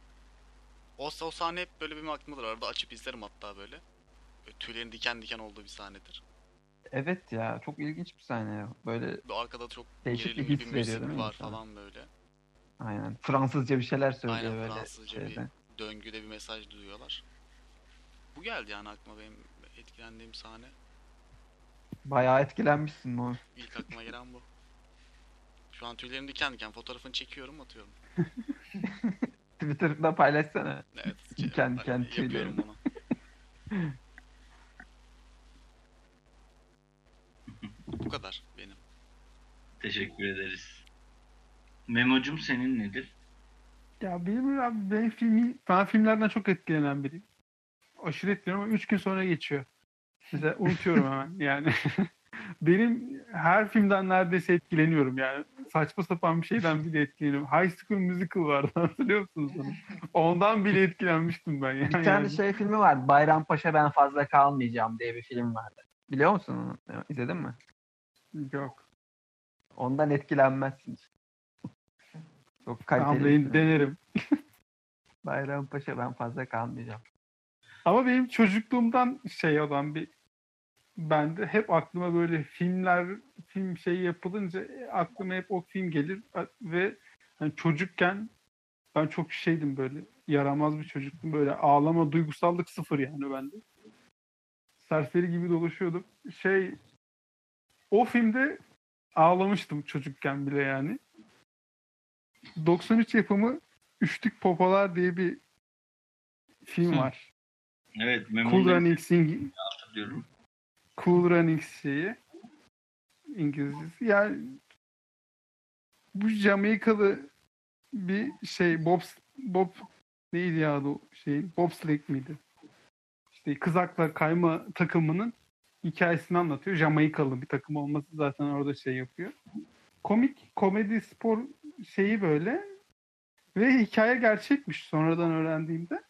O, o sahne hep böyle benim aklımdadır. Arada açıp izlerim hatta böyle. böyle tüylerin diken diken olduğu bir sahnedir. Evet ya çok ilginç bir sahne ya. Böyle arkada çok Değişik bir gerilimli his bir veriyor müzik değil mi var insana? falan böyle. Aynen Fransızca bir şeyler söylüyor Aynen, böyle Fransızca bir- şeyde. Döngüde bir mesaj duyuyorlar. Bu geldi yani aklıma benim etkilendiğim sahne. Bayağı etkilenmişsin bu. İlk aklıma gelen bu. Şu an tüylerim diken diken fotoğrafını çekiyorum atıyorum. Twitter'da paylaşsana. Evet. Diken diken yapıyorum tüylerim. bunu. Bu kadar benim. Teşekkür ederiz. Memo'cum senin nedir? Ya benim abi ben filmi ben filmlerden çok etkilenen biriyim. Aşırı etkileniyorum ama 3 gün sonra geçiyor. Mesela unutuyorum hemen yani. benim her filmden neredeyse etkileniyorum yani. Saçma sapan bir şeyden bile etkileniyorum. High School Musical vardı hatırlıyor musunuz onu? Ondan bile etkilenmiştim ben yani. Bir tane şey filmi vardı. Bayrampaşa ben fazla kalmayacağım diye bir film vardı. Biliyor musun onu? İzledin mi? Yok. Ondan etkilenmezsin. Çok kaliteli. Ben film. denerim. Bayrampaşa ben fazla kalmayacağım. Ama benim çocukluğumdan şey olan bir bende hep aklıma böyle filmler film şey yapılınca aklıma hep o film gelir ve hani çocukken ben çok şeydim böyle yaramaz bir çocuktum böyle ağlama duygusallık sıfır yani bende. Serseri gibi dolaşıyordum. Şey o filmde ağlamıştım çocukken bile yani. 93 yapımı Üçlük Popolar diye bir film Hı. var. Evet Cool Memo'yu Runnings hatırlıyorum. Cool Runnings şeyi İngilizcesi. Yani bu Jamaikalı bir şey Bob Bob neydi ya o şey Bobsleigh miydi? İşte kızakla kayma takımının hikayesini anlatıyor. Jamaikalı bir takım olması zaten orada şey yapıyor. Komik, komedi, spor şeyi böyle ve hikaye gerçekmiş sonradan öğrendiğimde.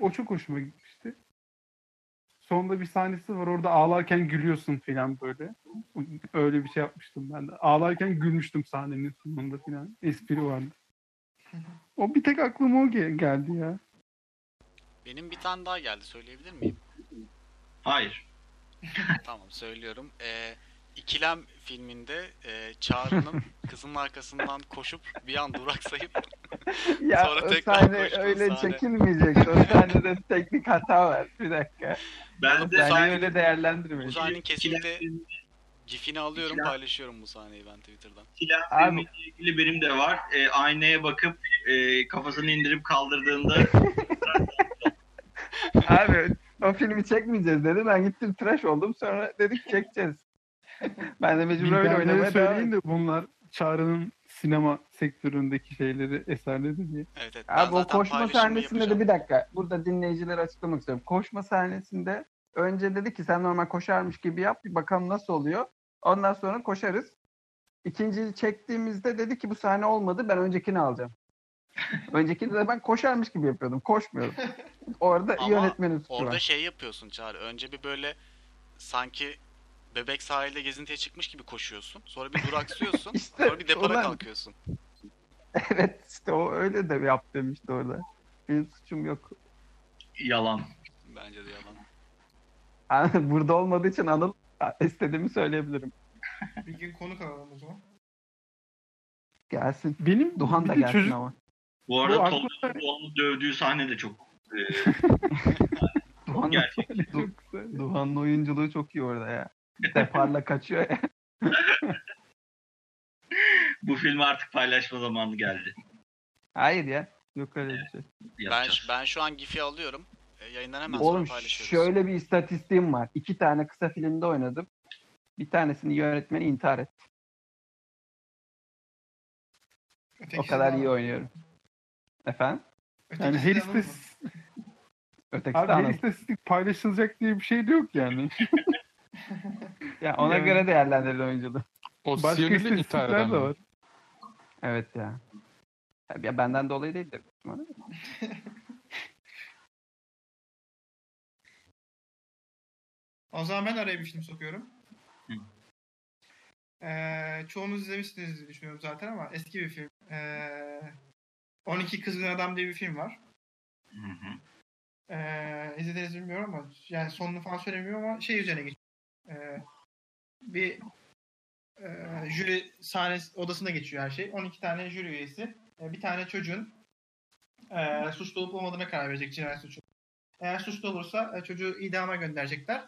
O çok hoşuma gitmişti. Sonunda bir sahnesi var orada ağlarken gülüyorsun falan böyle. Öyle bir şey yapmıştım ben de. Ağlarken gülmüştüm sahnenin sonunda falan. Espri vardı. O bir tek aklıma o ge- geldi ya. Benim bir tane daha geldi söyleyebilir miyim? Hayır. tamam söylüyorum. Ee, İkilem filminde e, Çağrı'nın kızının arkasından koşup bir an duraksayıp Ya Sonra o tekrar sahne öyle sahne. çekilmeyecek. O sahnede teknik hata var. Bir dakika. Ben de Ben sahne- öyle bu değerlendirmedim. sahnenin kesinlikle gifini alıyorum İkilem- paylaşıyorum bu sahneyi ben Twitter'dan. Abi- filmiyle ilgili benim de var. E, aynaya bakıp e, kafasını indirip kaldırdığında Abi o filmi çekmeyeceğiz dedi. Ben gittim tıraş oldum. Sonra dedik çekeceğiz. ben de mecbur öyle oynamaya devam söyleyin de bunlar Çağrı'nın sinema sektöründeki şeyleri, eserleri diye. Evet evet. ben Abi o zaten koşma sahnesinde yapacağım. de bir dakika. Burada dinleyicilere açıklamak istiyorum. Koşma sahnesinde önce dedi ki sen normal koşarmış gibi yap. Bir bakalım nasıl oluyor. Ondan sonra koşarız. İkinciyi çektiğimizde dedi ki bu sahne olmadı. Ben öncekini alacağım. Öncekinde de ben koşarmış gibi yapıyordum. Koşmuyordum. Orada Ama yönetmenin suçu Orada var. şey yapıyorsun Çağrı. Önce bir böyle sanki bebek sahilde gezintiye çıkmış gibi koşuyorsun. Sonra bir duraksıyorsun. İşte sonra bir depara ulan- kalkıyorsun. evet işte o öyle de yap demişti orada. Benim suçum yok. Bence yalan. de yalan. Burada olmadığı için Anıl istediğimi söyleyebilirim. Bir gün konuk alalım o zaman. Gelsin. Benim Duhan da gelsin çocuk- ama. Bu arada Bu Tolga aklıma- onu dövdüğü sahne de çok e. Duhan'ın oyunculuğu çok iyi orada ya. Deparla kaçıyor ya. Bu filmi artık paylaşma zamanı geldi. Hayır ya. Yok öyle bir şey. Ben, Yapacağız. ben şu an GIF'i alıyorum. E, yayından hemen Oğlum sonra paylaşıyoruz. şöyle bir istatistiğim var. İki tane kısa filmde oynadım. Bir tanesini yönetmeni intihar etti. O kadar iyi oynuyorum. Efendim? Yani her alalım mı? Ötekisi abi her istatistik paylaşılacak diye bir şey de yok yani. Ya ona Yani- göre değerlendirin oyunculuğu. O Başka Siyonili intihar istatistikler eden de mi? var. Evet ya. Ya benden dolayı değildir. O zaman ben araya bir film sokuyorum. Hı. Ee, çoğunuz izlemişsiniz diye düşünüyorum zaten ama eski bir film. Ee, 12 Kızgın Adam diye bir film var. Hı hı. Ee, izlediniz bilmiyorum ama yani sonunu falan söylemiyorum ama şey üzerine geçiyor. Ee, bir e, jüri sahnesi odasında geçiyor her şey. 12 tane jüri üyesi. e, bir tane çocuğun e, suçlu olup olmadığına karar verecek cinayet suçu. Eğer suçlu olursa e, çocuğu idama gönderecekler.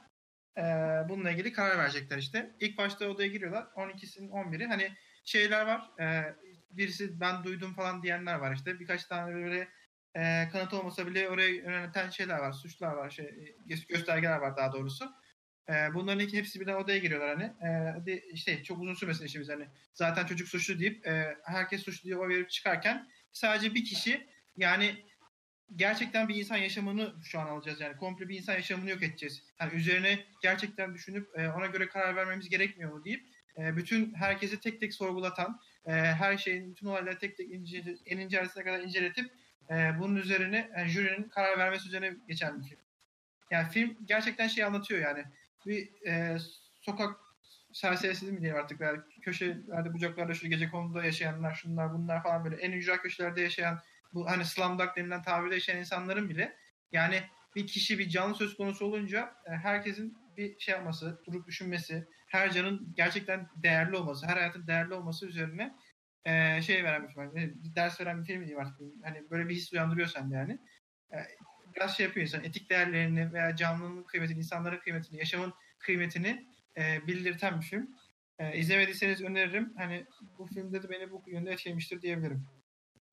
E, bununla ilgili karar verecekler işte. İlk başta odaya giriyorlar. 12'sinin 11'i. Hani şeyler var. E, birisi ben duydum falan diyenler var işte. Birkaç tane böyle e, kanıt olmasa bile oraya yönelten şeyler var. Suçlar var. Şey, gö- göstergeler var daha doğrusu. E, bunların iki, hepsi birden odaya giriyorlar hani. E, hadi işte çok uzun sürmesin işimiz hani. Zaten çocuk suçlu deyip e, herkes suçlu diye oy verip çıkarken sadece bir kişi yani gerçekten bir insan yaşamını şu an alacağız yani komple bir insan yaşamını yok edeceğiz. Yani üzerine gerçekten düşünüp e, ona göre karar vermemiz gerekmiyor mu deyip e, bütün herkesi tek tek sorgulatan, e, her şeyin bütün olayları tek tek ince, en ince kadar inceletip e, bunun üzerine yani jürinin karar vermesi üzerine geçen bir film. Yani film gerçekten şey anlatıyor yani. Bir e, sokak serserisi mi diyelim artık yani köşelerde bucaklarda şu gece konuda yaşayanlar şunlar bunlar falan böyle en ücra köşelerde yaşayan bu hani slumdog denilen tabirde yaşayan insanların bile yani bir kişi bir canlı söz konusu olunca e, herkesin bir şey yapması, durup düşünmesi, her canın gerçekten değerli olması, her hayatın değerli olması üzerine e, şey veren bir film. Bir ders veren bir film diyeyim artık. Hani böyle bir his uyandırıyor sende yani. E, biraz şey yapıyor insan. Etik değerlerini veya canlının kıymetini, insanların kıymetini, yaşamın kıymetini e, bildirten bir film. E, izlemediyseniz öneririm. Hani bu filmde de beni bu yönde etkilemiştir diyebilirim.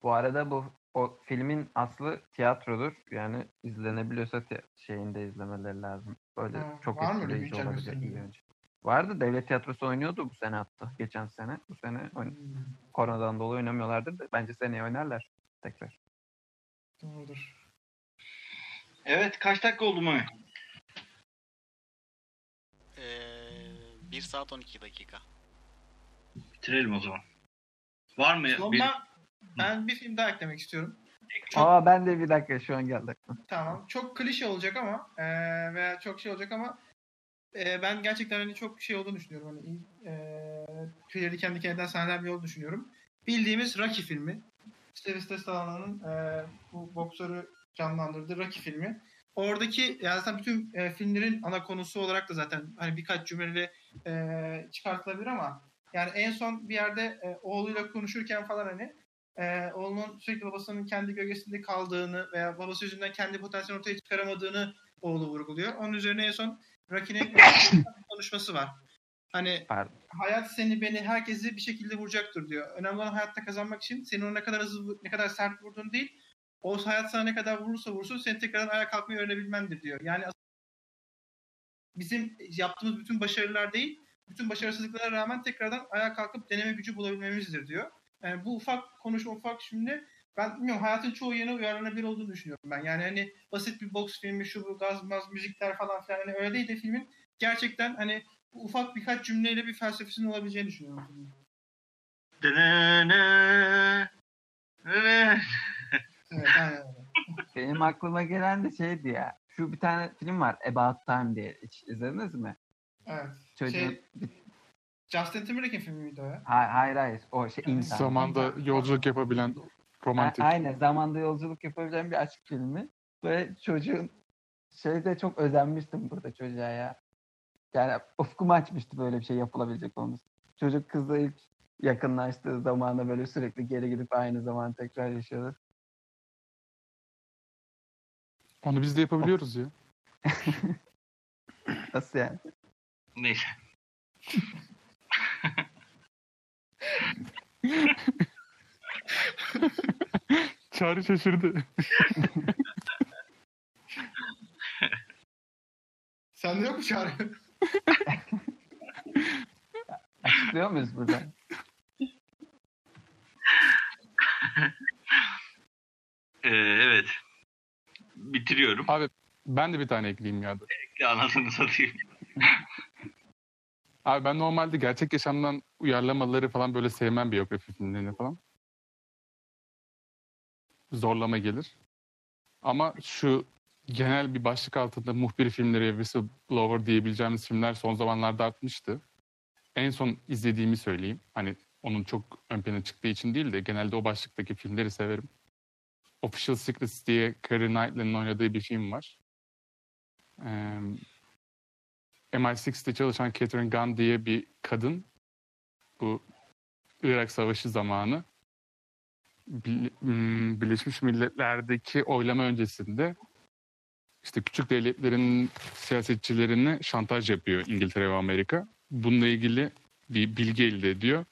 Bu arada bu o filmin aslı tiyatrodur. Yani izlenebiliyorsa te- şeyinde izlemeleri lazım. Böyle Ha, çok etkileyici olabilir. iyi önce. Vardı devlet tiyatrosu oynuyordu bu sene hatta. Geçen sene. Bu sene oyn- koronadan dolayı oynamıyorlardır da bence seneye oynarlar tekrar. Doğrudur. Evet kaç dakika oldu mu? Ee, 1 saat 12 dakika. Bitirelim o zaman. Var mı? Bir... Sonunda ben bir film daha eklemek istiyorum. Çok, Aa ben de bir dakika şu an geldi tamam. Çok klişe olacak ama e, veya çok şey olacak ama e, ben gerçekten hani çok şey olduğunu düşünüyorum. Hani e, tüyleri diken diken eden sahneler bir olduğunu düşünüyorum. Bildiğimiz Rocky filmi. Sylvester Stallone'ın e, bu boksörü canlandırdığı Rocky filmi. Oradaki yani zaten bütün e, filmlerin ana konusu olarak da zaten hani birkaç cümleyle e, çıkartılabilir ama yani en son bir yerde e, oğluyla konuşurken falan hani e, oğlunun sürekli babasının kendi gölgesinde kaldığını veya babası yüzünden kendi potansiyelini ortaya çıkaramadığını oğlu vurguluyor. Onun üzerine en son Rocky'nin konuşması var. Hani Pardon. hayat seni beni herkesi bir şekilde vuracaktır diyor. Önemli olan hayatta kazanmak için senin onu ne kadar hızlı ne kadar sert vurduğun değil o hayat sana ne kadar vurursa vursun senin tekrardan ayağa kalkmayı öğrenebilmendir diyor. Yani bizim yaptığımız bütün başarılar değil bütün başarısızlıklara rağmen tekrardan ayağa kalkıp deneme gücü bulabilmemizdir diyor. Yani bu ufak konuşma ufak şimdi ben bilmiyorum hayatın çoğu yerine uyarlanabilir olduğunu düşünüyorum ben. Yani hani basit bir boks filmi şu bu gaz maz müzikler falan filan hani öyle değil de filmin gerçekten hani ufak birkaç cümleyle bir felsefesinin olabileceğini düşünüyorum. filmin. Dene- Evet. Evet aynen öyle. Benim aklıma gelen de şeydi ya. Şu bir tane film var About Time diye. Hiç izlediniz mi? Evet. Çocuğun... Şey, Justin Timberlake'in filmi miydi o ya? Hayır hayır hayır. O şey insan. Zamanda yolculuk yapabilen romantik. A- Aynen zamanda yolculuk yapabileceğim bir aşk filmi. Böyle çocuğun şeyde çok özenmiştim burada çocuğa ya. Yani ufkumu açmıştı böyle bir şey yapılabilecek olması. Çocuk kızla ilk yakınlaştığı zamanda böyle sürekli geri gidip aynı zaman tekrar yaşıyordu. Onu biz de yapabiliyoruz ya. Nasıl yani? Neyse. Çağrı şaşırdı. Sende yok mu çağrı? Açıklıyor muyuz burada? Ee, evet. Bitiriyorum. Abi ben de bir tane ekleyeyim ya. da. Anasını satayım. Abi ben normalde gerçek yaşamdan uyarlamaları falan böyle sevmem biyografi filmlerini falan. Zorlama gelir. Ama şu genel bir başlık altında muhbir filmleri, whistleblower diyebileceğimiz filmler son zamanlarda artmıştı. En son izlediğimi söyleyeyim. Hani onun çok ön plana çıktığı için değil de genelde o başlıktaki filmleri severim. Official Secrets diye Keira Knightley'nin oynadığı bir film var. Ee, MI6'te çalışan Catherine Gunn diye bir kadın bu Irak Savaşı zamanı hmm, Birleşmiş Milletler'deki oylama öncesinde işte küçük devletlerin siyasetçilerini şantaj yapıyor İngiltere ve Amerika. Bununla ilgili bir bilgi elde ediyor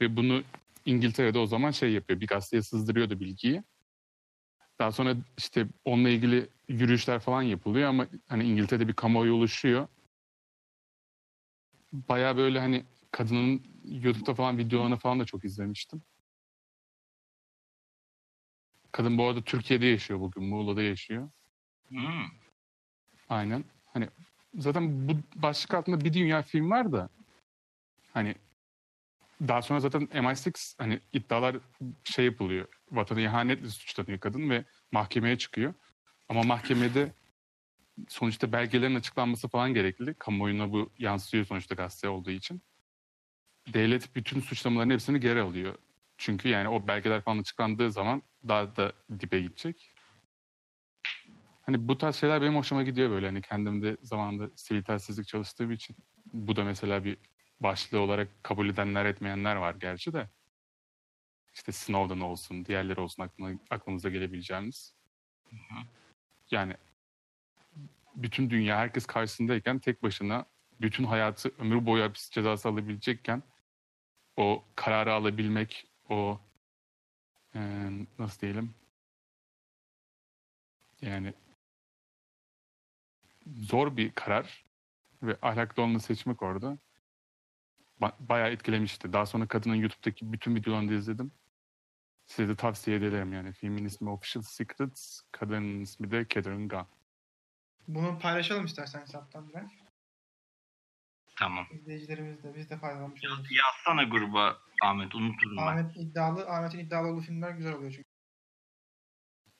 ve bunu İngiltere'de o zaman şey yapıyor bir gazeteye sızdırıyordu bilgiyi. Daha sonra işte onunla ilgili yürüyüşler falan yapılıyor ama hani İngiltere'de bir kamuoyu oluşuyor baya böyle hani kadının YouTube'da falan videolarını falan da çok izlemiştim. Kadın bu arada Türkiye'de yaşıyor bugün. Muğla'da yaşıyor. Hmm. Aynen. Hani zaten bu başlık altında bir dünya film var da hani daha sonra zaten MI6 hani iddialar şey yapılıyor. Vatana ihanetle suçlanıyor kadın ve mahkemeye çıkıyor. Ama mahkemede sonuçta belgelerin açıklanması falan gerekli. Kamuoyuna bu yansıyor sonuçta gazete olduğu için. Devlet bütün suçlamaların hepsini geri alıyor. Çünkü yani o belgeler falan açıklandığı zaman daha da dibe gidecek. Hani bu tarz şeyler benim hoşuma gidiyor böyle. Hani kendimde zamanında sivil telsizlik çalıştığım için. Bu da mesela bir başlığı olarak kabul edenler etmeyenler var gerçi de. İşte Snowden olsun, diğerleri olsun aklına, aklımıza gelebileceğimiz. Yani bütün dünya herkes karşısındayken tek başına bütün hayatı ömür boyu hapis cezası alabilecekken o kararı alabilmek, o e, nasıl diyelim yani zor bir karar ve ahlaklı olanı seçmek orada ba- bayağı etkilemişti. Daha sonra kadının YouTube'daki bütün videolarını da izledim. Size de tavsiye ederim yani. Filmin ismi Official Secrets, kadının ismi de Catherine Gunn. Bunu paylaşalım istersen hesaptan biraz. Tamam. İzleyicilerimiz de biz de faydalanmış oluruz. Yazsana gruba Ahmet unuturum ben. Ahmet iddialı, Ahmet'in iddialı olduğu filmler güzel oluyor çünkü.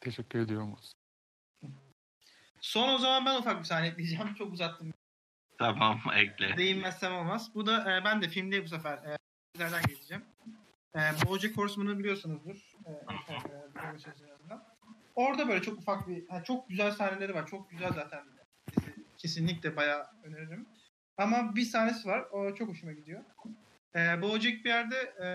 Teşekkür ediyorum. Son o zaman ben ufak bir sahne ekleyeceğim. Çok uzattım. Tamam ekle. Değinmezsem olmaz. Bu da e, ben de filmde bu sefer e, sizlerden geçeceğim. E, BoJack Horseman'ı biliyorsunuzdur. E, e, e. Orada böyle çok ufak bir, yani çok güzel sahneleri var. Çok güzel zaten. Kesinlikle bayağı öneririm. Ama bir sahnesi var. O çok hoşuma gidiyor. E, BoJack bir yerde e,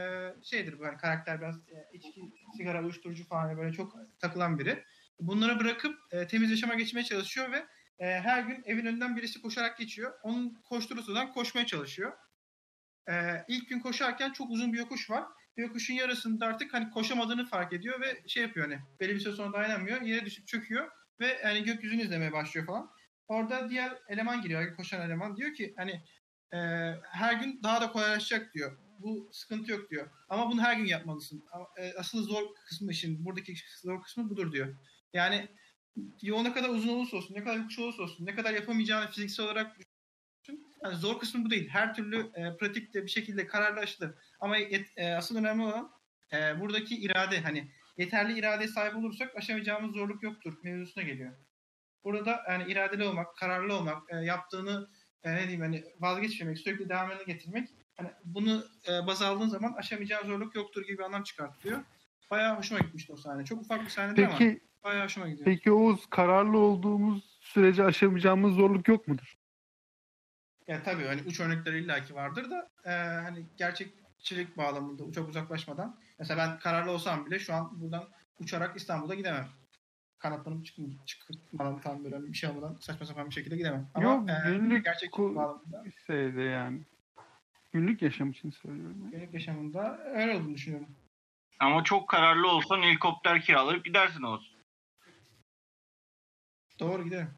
şeydir bu hani karakter biraz e, içki, sigara, uyuşturucu falan hani böyle çok takılan biri. Bunları bırakıp e, temiz yaşama geçmeye çalışıyor ve e, her gün evin önünden birisi koşarak geçiyor. Onun koşturursadan koşmaya çalışıyor. E, ilk gün koşarken çok uzun bir yokuş var. Yokuşun yarısında artık hani koşamadığını fark ediyor ve şey yapıyor hani belli bir süre sonra dayanamıyor. Yere düşüp çöküyor ve hani gökyüzünü izlemeye başlıyor falan. Orada diğer eleman geliyor, koşan eleman diyor ki hani e, her gün daha da kolaylaşacak diyor. Bu sıkıntı yok diyor. Ama bunu her gün yapmalısın. E, asıl zor kısmı işin, buradaki zor kısmı budur diyor. Yani yol ne kadar uzun olursa olsun, ne kadar yokuş olursa olsun, ne kadar yapamayacağını fiziksel olarak düşün. Yani zor kısmı bu değil. Her türlü e, pratikte bir şekilde kararlı aşılır. Ama yet, e, asıl önemli olan e, buradaki irade. Hani yeterli iradeye sahip olursak aşamayacağımız zorluk yoktur mevzusuna geliyor. Burada yani iradeli olmak, kararlı olmak, e, yaptığını e, ne diyeyim hani vazgeçmemek, sürekli devamını getirmek. Hani bunu e, baz aldığın zaman aşamayacağın zorluk yoktur gibi bir anlam çıkartıyor. Bayağı hoşuma gitmişti o sahne. Çok ufak bir ama Peki bayağı hoşuma gidiyor. peki Oğuz kararlı olduğumuz sürece aşamayacağımız zorluk yok mudur? Ya tabii hani uç örnekleri illaki vardır da e, hani gerçekçilik bağlamında çok uzaklaşmadan. Mesela ben kararlı olsam bile şu an buradan uçarak İstanbul'a gidemem. Kanatlanıp çıkın, çıkmadan tam böyle hani bir şey olmadan saçma sapan bir şekilde gidemem. Ama Yok, e, günlük gerçekçilik bağlamında, Şeyde yani. Günlük yaşam için söylüyorum. günlük yaşamında öyle olduğunu düşünüyorum. Ama çok kararlı olsan helikopter kiralayıp gidersin olsun. Doğru giderim.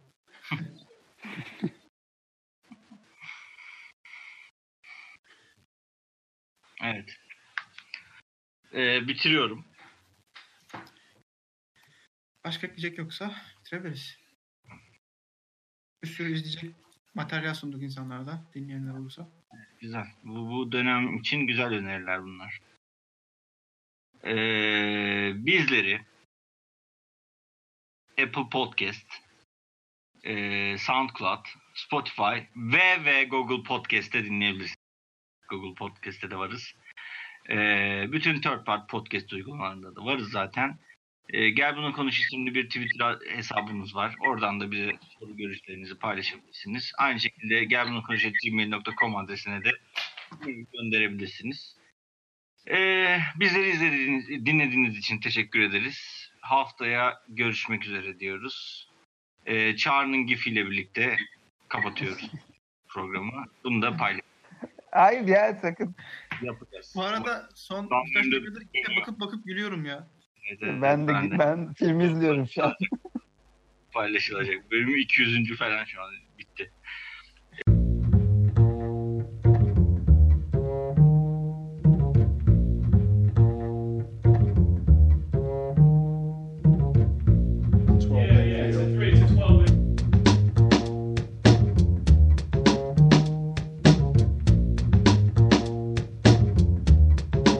Evet. Ee, bitiriyorum. Başka ekleyecek yoksa bitirebiliriz. Bir sürü izleyecek materyal sunduk insanlara da dinleyenler olursa. Güzel. Bu, bu dönem için güzel öneriler bunlar. Ee, bizleri Apple Podcast, ee, SoundCloud, Spotify ve ve Google Podcast'te dinleyebilirsiniz. Google Podcast'te de varız. Ee, bütün third part podcast uygulamalarında da varız zaten. Ee, Gel Bunu Konuş isimli bir Twitter hesabımız var. Oradan da bize soru görüşlerinizi paylaşabilirsiniz. Aynı şekilde gelbunukonuş.gmail.com adresine de gönderebilirsiniz. Ee, bizleri izlediğiniz, dinlediğiniz için teşekkür ederiz. Haftaya görüşmek üzere diyoruz. Ee, Çağrı'nın GIF ile birlikte kapatıyoruz programı. Bunu da paylaş Hayır ya sakın. yapacağız. Bu arada son birkaç bölümde- dakikadır yine bakıp bakıp gülüyorum ya. Evet, evet, Ben de ben film izliyorum şu an. paylaşılacak. Bölümü 200. falan şu an.